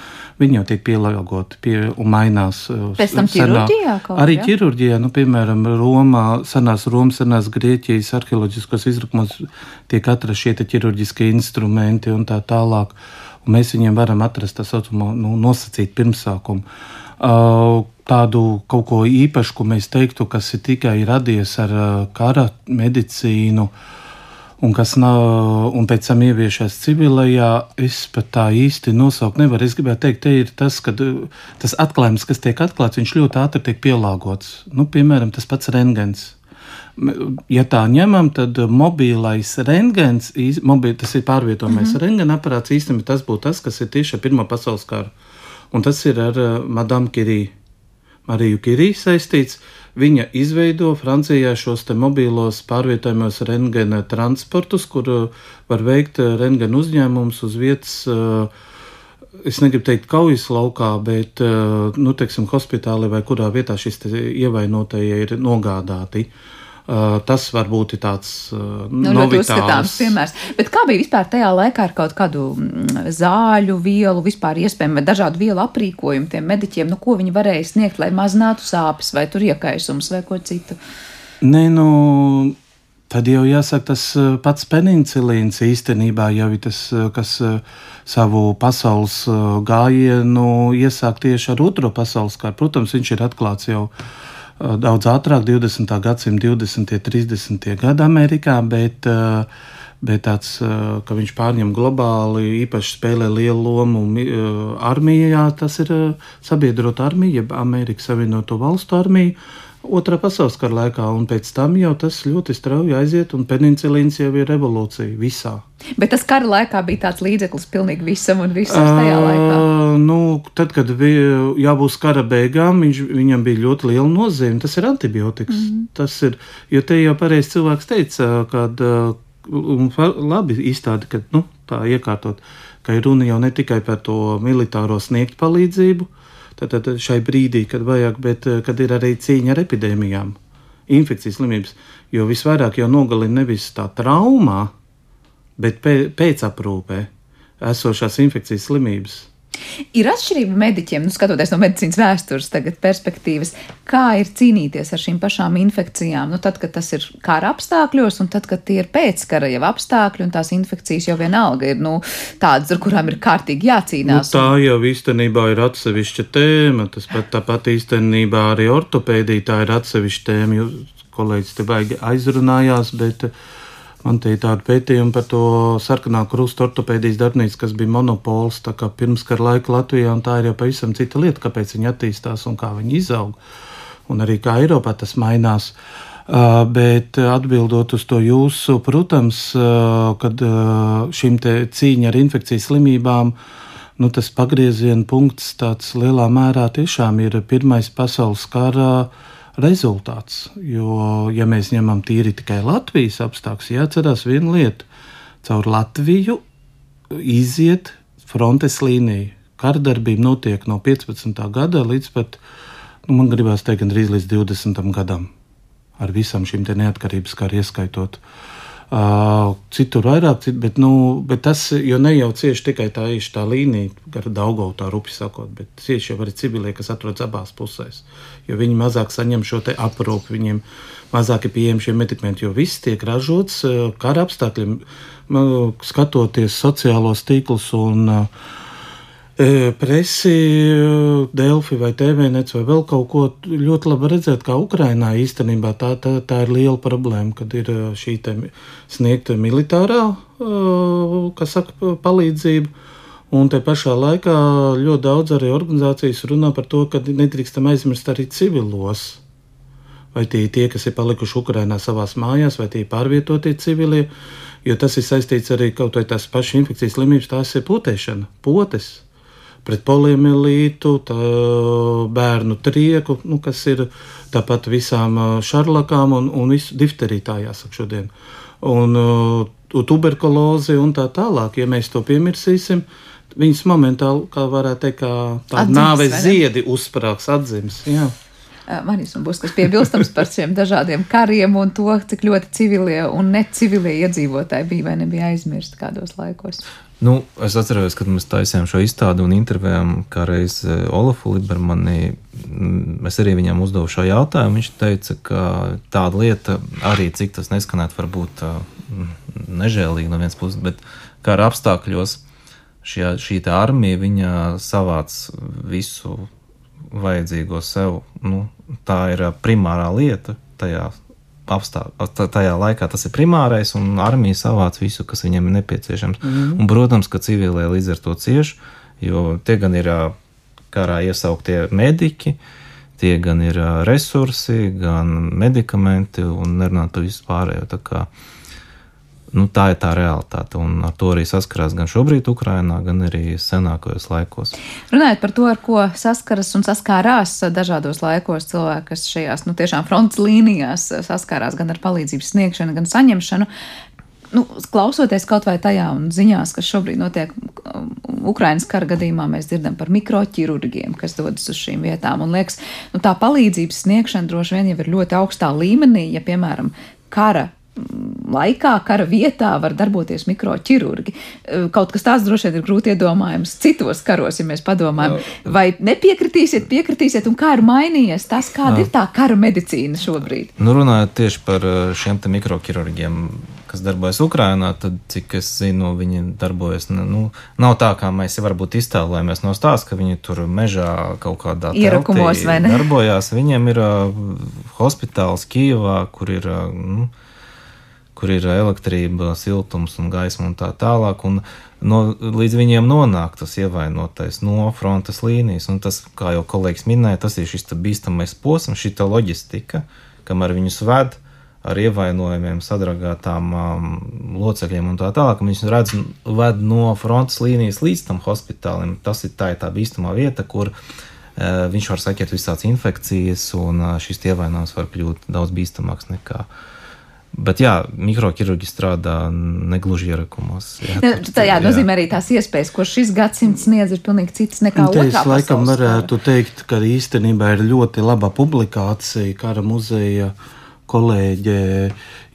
Viņi jau tiek pielāgoti pie, un mainās. Uh, Pēc tam ķirurģijā kaut Arī ja? ķirurģijā, nu, piemēram, Romā, senās Romas, senās Grieķijas arheoloģiskos izrakumos tiek atrasti šie ķirurģiskie instrumenti un tā tālāk. Un mēs viņiem varam atrast tā saucamo nu, nosacītu pirmsākumu. Uh, tādu kaut ko īpašu, ko mēs teiktu, kas ir tikai radies ar uh, kara medicīnu. Un kas nav, un pēc tam ieviešās civilajā, es pat tā īsti nosaukt nevaru. Es gribētu teikt, te ir tas, ka uh, tas atklājums, kas tiek atklāts, viņš ļoti ātri tiek pielāgots. Nu, piemēram, tas pats rengens. Ja tā ņemam, tad mobilais rengens, mobil, tas ir pārvietojamais mm -hmm. rengena aparāts, īstenībā tas būtu tas, kas ir tieši ar Pirmā pasaules karu. Un tas ir ar uh, Madame Kiriju. Mariju Kiriju saistīts. Viņa izveido Francijā šos mobīlos pārvietojamos rentgena transportus, kur var veikt rentgena uzņēmumus uz vietas. Es negribu teikt, kaujas laukā, bet, nu, teiksim, hospitālī vai kurā vietā šis ievainotie ir nogādāti. Uh, Uh, tas var būt tāds uh, nu, ļoti uzskatāms piemērs. Bet kā bija vispār tajā laikā ar kaut kādu mm, zāļu, vielu, vispār iespējami dažādu vielu aprīkojumu tiem mediķiem, nu, ko viņi varēja sniegt, lai mazinātu sāpes vai tur iekaisums vai ko citu? Nē, nu. Tad jau jāsaka, tas uh, pats penicilīns īstenībā jau ir tas, kas savu pasaules gājienu iesāk tieši ar otro pasaules kāru. Protams, viņš ir atklāts jau uh, Eh, daudz ātrāk, 20. gadsimta 20. un 30. gadi Amerikā, bet, eh, bet tāds, eh, ka viņš pārņem globāli, īpaši spēlē lielu lomu armijā, tas ir sabiedrota armija, jeb Amerikas Savienoto Valstu armija. Otrā pasaules kara laikā, un pēc tam jau tas ļoti strauji aiziet, un penicilīns jau ir revolūcija visā. Bet tas kara laikā bija tāds līdzeklis pilnīgi visam un visam tajā laikā. Uh, nu, tad, kad bija jābūt kara beigām, viņš, viņam bija ļoti liela nozīme. Tas ir antibiotiks. Mm -hmm. Tas ir, jo te jau pareizi cilvēks teica, kad labi izstādi, ka nu, tā iekārtot, ka ir runa jau ne tikai par to militāro sniegt palīdzību, Tātad šai brīdī, kad vajag, bet eh, kad ir arī cīņa ar epidēmijām, infekcijas slimības, jo visvairāk jau nogalina nevis tā traumā, bet pēc aprūpē esošās infekcijas slimības. Ir atšķirība mediķiem, nu, skatoties no medicīnas vēstures, tagad perspektīvas, kā ir cīnīties ar šīm pašām infekcijām. Nu, tad, kad tas ir kara apstākļos, un tad, kad tie ir pēckara jau apstākļi, un tās infekcijas jau vienalga ir nu, tādas, ar kurām ir kārtīgi jācīnās. Nu, tā jau īstenībā ir atsevišķa tēma. Tas pat tāpat īstenībā arī ortopēdija tā ir atsevišķa tēma. Jūs kolēģis te baigi aizrunājās, bet uh, Man te ir tāda pētījuma par to sarkanā krusta ortopēdijas darbnīcu, kas bija monopols pirms kara laika Latvijā, un tā ir jau pavisam cita lieta, kāpēc viņi attīstās un kā viņi izaug. Un arī kā Eiropā tas mainās. Uh, bet atbildot uz to jūsu, protams, uh, kad uh, te cīņa ar infekcijas slimībām, nu, tas pagrieziena punkts tāds lielā mērā tiešām ir Pirmais pasaules kara rezultāts. Jo, ja mēs ņemam tīri tikai Latvijas apstākļus, jāatcerās viena lieta. Caur Latviju iziet frontes līnija. Kardarbība notiek no 15. gada līdz pat, nu, man gribās teikt, gandrīz līdz 20. gadam. Ar visam šīm neatkarības kā ieskaitot. Uh, citur vairāk, cit, bet, nu, bet tas ne jau cieši tikai tā tā līnija, gar Daugau tā rupi sakot, bet cieši jau arī civilie, kas atrodas abās pusēs, jo viņi mazāk saņem šo aprūpi, viņiem mazāk ir pieejami šie medikamenti, jo viss tiek ražots kara apstākļiem, skatoties sociālos tīklus un uh, presi, Delfi vai TVNets vai vēl kaut ko ļoti labi redzēt, kā Ukrainā īstenībā tā, tā, tā ir liela problēma, kad ir šī sniegta militārā, kas saka, palīdzība. Un te pašā laikā ļoti daudz arī organizācijas runā par to, ka nedrīkstam aizmirst arī civilos. Vai tie ir tie, kas ir palikuši Ukrajinā savās mājās, vai tie ir pārvietotie civilie, jo tas ir saistīts arī kaut vai tās pašas infekcijas slimības, tās ir potēšana, potes pret poliomielītu, bērnu trieku, nu, kas ir tāpat visām šarlakām un, un visu difteriju tā jāsaka šodien. Un uh, tuberkulozi un tā tālāk, ja mēs to piemirsīsim, viņas momentāli, kā varētu teikt, kā tāda nāves ziedi uzsprāgs atzims. Jā. Manis un būs kas piebilstams par šiem dažādiem kariem un to, cik ļoti civilie un necivilie iedzīvotāji bija vai nebija aizmirsti kādos laikos. Nu, es atceros, kad mēs taisījām šo izstādi un intervējām reiz eh, Olafu Libermani. Mm, es arī viņam uzdevu šo jautājumu. Viņš teica, ka tāda lieta, arī cik tas neskanētu, varbūt eh, nežēlīgi no vienas puses, bet kā ar apstākļos šī, šī armija savāc visu vajadzīgo sev. Nu, tā ir primārā lieta tajā apstākļos. Tajā laikā tas ir primārais, un armija savāc visu, kas viņam ir nepieciešams. Mm -hmm. Un, protams, ka civilē līdz ar to cieši, jo tie gan ir karā iesauktie mediķi, tie gan ir resursi, gan medikamenti, un nerunāt par visu pārējo. Nu, tā ir tā realitāte, un ar to arī saskarās gan šobrīd, Ukrajinā, gan arī senākajos laikos. Runājot par to, ar ko saskaras un saskārās dažādos laikos cilvēki, kas šajās nu, tiešām frontes līnijās saskārās gan ar palīdzības sniegšanu, gan saņemšanu. Nu, klausoties kaut vai tajā un ziņās, kas šobrīd notiek um, Ukraiņas kara gadījumā, mēs dzirdam par mikroķirurģiem, kas dodas uz šīm vietām. Un liekas, nu, tā palīdzības sniegšana droši vien jau ir ļoti augstā līmenī, ja, piemēram, kara laikā, kara vietā var darboties mikroķirurgi. Kaut kas tāds droši vien ir grūti iedomājams citos karos, ja mēs padomājam. Vai nepiekritīsiet, piekritīsiet, un kā ir mainījies tas, kāda Jā. ir tā kara medicīna šobrīd? Nu, runājot tieši par eh, šiem mikroķirurgiem, kas darbojas Ukrajinā, tad, cik es zinu, viņi darbojas. Nu, nav tā, kā mēs varbūt iztēlojamies no stāsta, ka viņi tur mežā kaut kādā ierakumos vai ne? Darbojās. Viņiem ir uh, hospitāls Kijavā, kur ir. Uh, nu, kur ir elektrība, siltums un gaisma un tā tālāk. Un no, līdz viņiem nonāk tas ievainotais no frontes līnijas. Un tas, kā jau kolēģis minēja, tas ir šis bīstamais posms, šī loģistika, kamēr viņus ved ar ievainojumiem, sadragātām um, locekļiem un tā tālāk. Viņus redz, ved no frontes līnijas līdz tam hospitālim. Tas ir tā, ir tā bīstamā vieta, kur uh, viņš var saķert visādas infekcijas, un uh, šis ievainojums var kļūt daudz bīstamāks nekā uh, Bet jā, mikroķirurģi strādā negluži ierakumos. Jā, ne, tā jā, nozīmē arī tās iespējas, ko šis gadsimts sniedz, ir pilnīgi citas nekā otrā. Es laikam varētu teikt, ka īstenībā ir ļoti laba publikācija kara muzeja kolēģe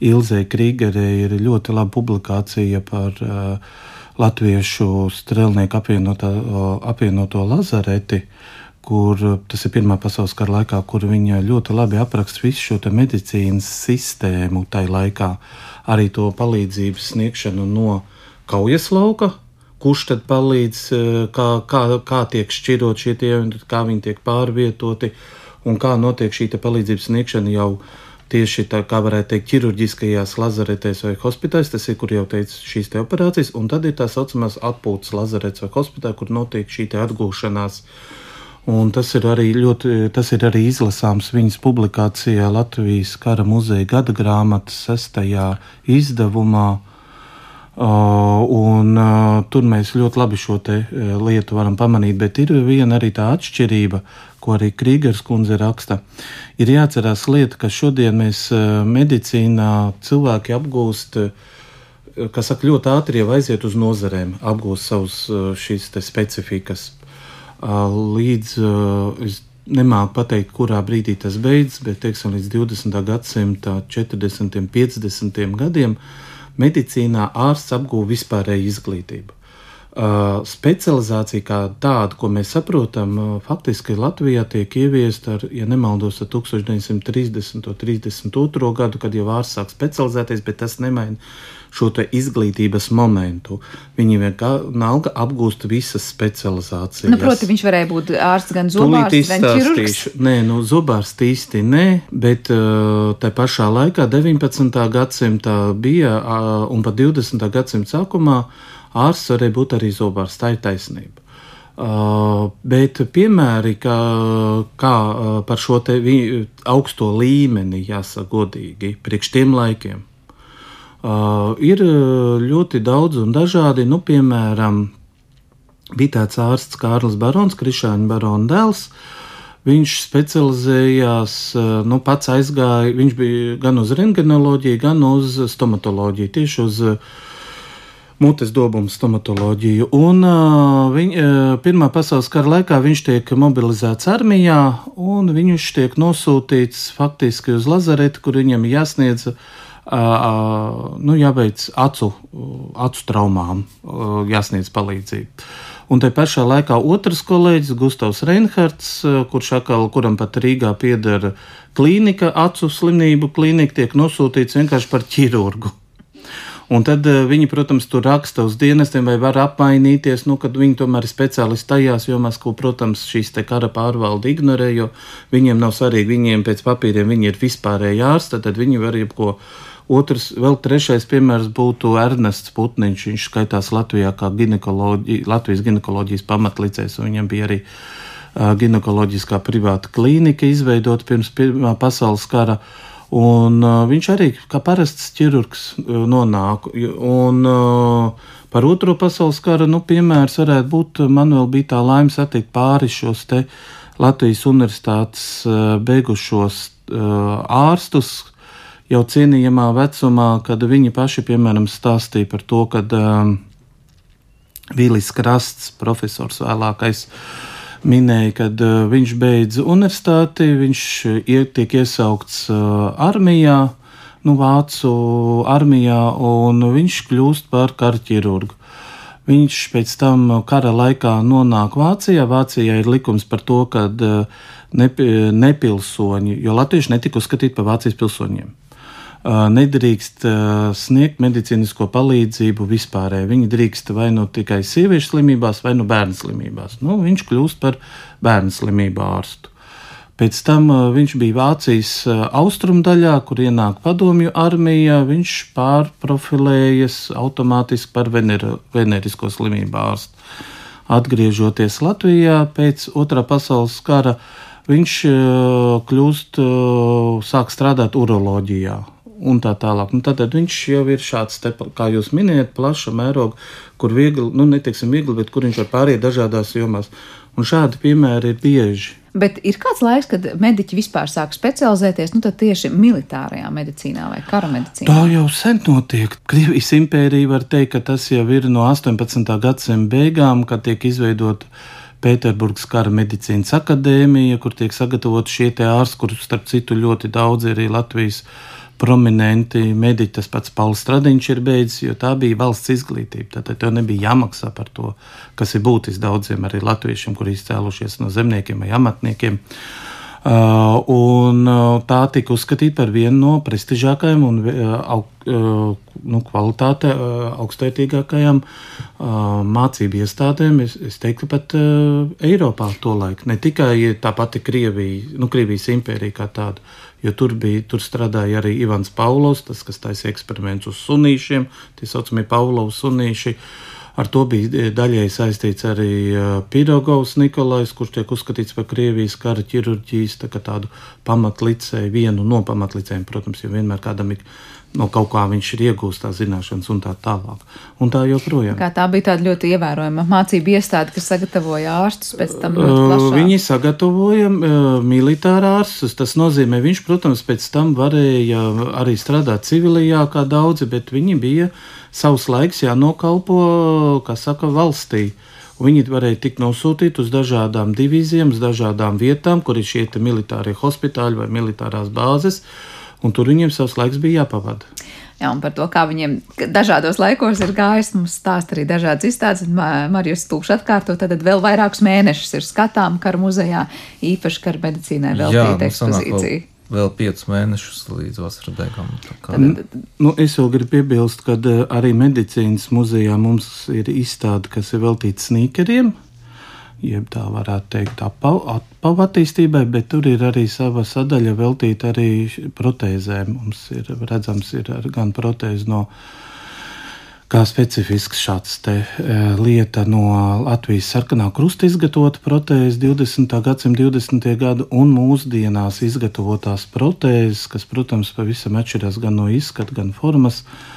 Ilzei Krīgerei ir ļoti laba publikācija par uh, latviešu strelnieku apvienoto, apvienoto lazareti. Uh, kur eh, tas ir Pirmā pasaules kara laikā, kur viņa ļoti labi apraksta visu šo medicīnas sistēmu tajā laikā, arī to palīdzības sniegšanu no kaujas lauka. Kurš tad palīdz, eh, kā, kā, kā tiek šķirot šie tie, kā viņi tiek pārvietoti un kā notiek šī palīdzības sniegšana jau tieši tā, kā varētu teikt, ķirurģiskajās lazaretēs vai hospitālēs, tas ir, kur jau teicu, šīs te operācijas, un tad ir tā saucamās atpūtas lazarets vai hospitālē, kur notiek šī atgūšanās. Uh, Un tas ir arī ļoti, tas ir arī izlasāms viņas publikācijā Latvijas kara muzeja gada grāmatas sestajā izdevumā. Uh, un, uh, tur mēs ļoti labi šo uh, lietu varam pamanīt, bet ir viena arī tā atšķirība, ko arī Krīgers kundze raksta. Ir jāatcerās lieta, ka šodien mēs uh, medicīnā cilvēki apgūst, uh, kas saka, ļoti ātri jau aiziet uz nozarēm, apgūst savus šīs specifikas līdz es nemāku pateikt, kurā brīdī tas beidzas, bet teiksim, līdz 20. gadsimta 40. un 50. gadiem medicīnā ārsts apguva vispārēju izglītību. Uh, specializācija kā tāda, ko mēs saprotam, uh, faktiski Latvijā tiek ieviesta ar, ja nemaldos, ar 1930. un 32. gadu, kad jau ārsts sāk specializēties, bet tas nemaina šo izglītības momentu. Viņi vienalga apgūst visas specializācijas. Nu, proti, viņš varēja būt ārsts gan zobārsts, gan ķirurgs. Nē, nu, zobārsts īsti nē, bet uh, tā pašā laikā 19. gadsimtā bija un pat 20. gadsimta sākumā ārsts varēja būt arī zobārsts. Tā ir taisnība. Uh, bet piemēri, kā, kā uh, par šo augsto līmeni, jāsaka godīgi, priekš tiem laikiem, uh, ir ļoti daudz un dažādi. Nu, piemēram, bija tāds ārsts Kārlis Barons, Krišāņa Barona dēls. Viņš specializējās, uh, nu, pats aizgāja, viņš bija gan uz rengenoloģiju, gan uz stomatoloģiju, tieši uz uh, mutes dobumu stomatoloģiju. Un uh, viņ, uh, Pirmā pasaules kara laikā viņš tiek mobilizēts armijā, un viņš tiek nosūtīts faktiski uz lazareti, kur viņam jāsniedz. Uh, uh, nu, jābeidz acu, acu traumām, jāsniedz palīdzību. Un te pašā laikā otrs kolēģis, Gustavs Reinhards, kurš atkal, kuram pat Rīgā pieder klīnika, acu slimību klīnika, tiek nosūtīts vienkārši par ķirurgu. Un tad viņi, protams, tur raksta uz dienestiem vai var apmainīties, nu, kad viņi tomēr ir speciālisti tajās jomās, ko, protams, šīs te kara pārvalde ignorē, jo viņiem nav svarīgi, viņiem pēc papīriem viņi ir vispārēji ārsti, tad viņi var jebko. Otrs, vēl trešais piemērs būtu Ernests Putniņš. Viņš skaitās Latvijā kā ginekoloģi, Latvijas ginekoloģijas pamatlicējs, un viņam bija arī uh, ginekoloģiskā privāta klīnika izveidota pirms Pirmā pasaules kara. Un, uh, viņš arī kā parasts ķirurgs uh, nonāk. Un, uh, par otro pasaules kara nu, piemērs varētu būt, man vēl bija tā laime satikt pāri šos te Latvijas universitātes uh, beigušos uh, ārstus, jau cienījamā vecumā, kad viņi paši, piemēram, stāstīja par to, kad um, Vīlis Krasts, profesors vēlākais, uh, minēja, kad uh, viņš beidz universitāti, viņš uh, tiek iesaukts uh, armijā, nu, Vācu armijā, un viņš kļūst par karķirurgu. Viņš pēc tam kara laikā nonāk Vācijā. Vācijā ir likums par to, ka nepilsoņi, jo latvieši netika uzskatīti par Vācijas pilsoņiem nedrīkst sniegt medicīnisko palīdzību vispārēji. Viņi drīkst vai nu tikai sieviešu slimībās, vai nu bērnu slimībās. Nu, viņš kļūst par bērnu slimību ārstu. Pēc tam viņš bija Vācijas austrumdaļā, kur ienāk padomju armija. Viņš pārprofilējas automātiski par vener, venerisko slimību ārstu. Atgriežoties Latvijā pēc otrā pasaules kara, viņš kļūst, sāk strādāt uroloģijā un tā tālāk. Nu, tad viņš jau ir šāds, te, kā jūs minējat, plaša mēroga, kur viegli, nu, neteiksim viegli, bet kur viņš var pāriet dažādās jomās. Un šādi piemēri ir bieži. Bet ir kāds laiks, kad mediķi vispār sāk specializēties nu, tieši militārajā medicīnā vai kara medicīnā? Tā jau sen notiek. Krievijas impērija var teikt, ka tas jau ir no 18. gadsimta beigām, kad tiek izveidota Pēterburgas kara medicīnas akadēmija, kur tiek sagatavot šie ārsti, kurus starp citu ļoti daudz ir arī Latvijas prominenti mediķi, tas pats Pauls Stradiņš ir beidzis, jo tā bija valsts izglītība. Tad tev nebija jāmaksā par to, kas ir būtiski daudziem arī latviešiem, kuri izcēlušies no zemniekiem vai amatniekiem. Uh, un uh, tā tika uzskatīta par vienu no prestižākajām un uh, uh, nu, kvalitāte uh, augstvērtīgākajām uh, mācību iestādēm. Es, es teiktu, pat Eiropā to laiku. Ne tikai tā pati Krievija, nu, Krievijas impērija kā tāda, jo tur, bija, tur strādāja arī Ivans Paulovs, tas, kas taisa eksperimentus uz sunīšiem, tie saucamie Paulovs sunīši. Ar to bija e, daļai saistīts arī e, Pirogovs Nikolais, kurš tiek uzskatīts par Krievijas kara ķirurģijas tā tādu pamatlicēju, vienu no pamatlicējiem, protams, jo vienmēr kādam ir no kaut kā viņš ir iegūst tās zināšanas un tā tālāk. Un tā joprojām. Kā tā bija tāda ļoti ievērojama mācība iestāde, kas sagatavoja ārstus pēc tam. Viņi sagatavoja militāru ārstus. Tas nozīmē, viņš, protams, pēc tam varēja arī strādāt civilajā kā daudzi, bet viņi bija savs laiks jānokalpo, kā saka, valstī. Viņi varēja tikt nosūtīti uz dažādām divīzijām, uz dažādām vietām, kur ir šie militārie hospitāļi vai militārās bāzes un tur viņiem savs laiks bija jāpavada. Jā, un par to, kā viņiem dažādos laikos ir gājis, mums stāsta arī dažādas izstādes. Marijas Stūks atkārto, tad vēl vairākus mēnešus ir skatām kara muzejā, īpaši kara medicīnai veltīta ekspozīcija. Vēl, vēl piecus mēnešus līdz vasaras beigām. Tad, nu, es vēl gribu piebilst, ka eh, arī medicīnas muzejā mums ir izstāde, kas ir veltīta sīkeriem jeb tā varētu teikt, apavu attīstībai, bet tur ir arī sava sadaļa veltīta arī protēzēm. Mums ir redzams, ir gan protēze no kā specifisks šāds te, e, lieta no Latvijas sarkanā krusta izgatavota protēze 20. gadsimta 20. gadu un mūsdienās izgatavotās protēzes, kas, protams, pavisam atšķirās gan no izskata, gan formas. Uh,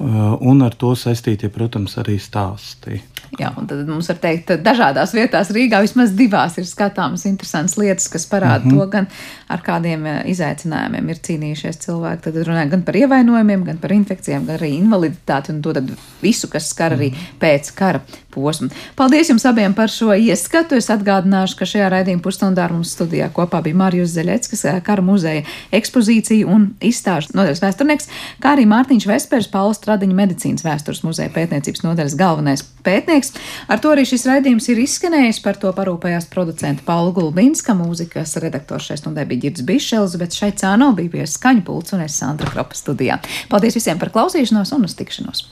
un ar to saistītie, protams, arī stāsti. Jā, un tad mums var teikt, ka dažādās vietās Rīgā vismaz divās ir skatāmas interesantas lietas, kas parāda mm -hmm. to, gan ar kādiem uh, izaicinājumiem ir cīnījušies cilvēki. Tad runājot gan par ievainojumiem, gan par infekcijām, gan arī invaliditāti un to visu, kas skar arī pēc kara posmu. Paldies jums abiem par šo ieskatu. Es atgādināšu, ka šajā raidījuma pusstundā mums studijā kopā bija Mārijus Zeļeckis, uh, kara muzeja ekspozīcija un izstāžu nodaļas vēsturnieks, kā arī Mārtiņš Vespers, Pauls Stradiņa medicīnas vēstures muzeja pētniecības nodaļas galvenais pētnieks. Ar to arī šis raidījums ir izskanējis. Par to parūpējās producenta Paula Gulbinska, mūzikas redaktors šai stundai bija Girds Bišels, bet šeit cāno bija pie skaņu pults un es Sandra Kropa studijā. Paldies visiem par klausīšanos un uz tikšanos!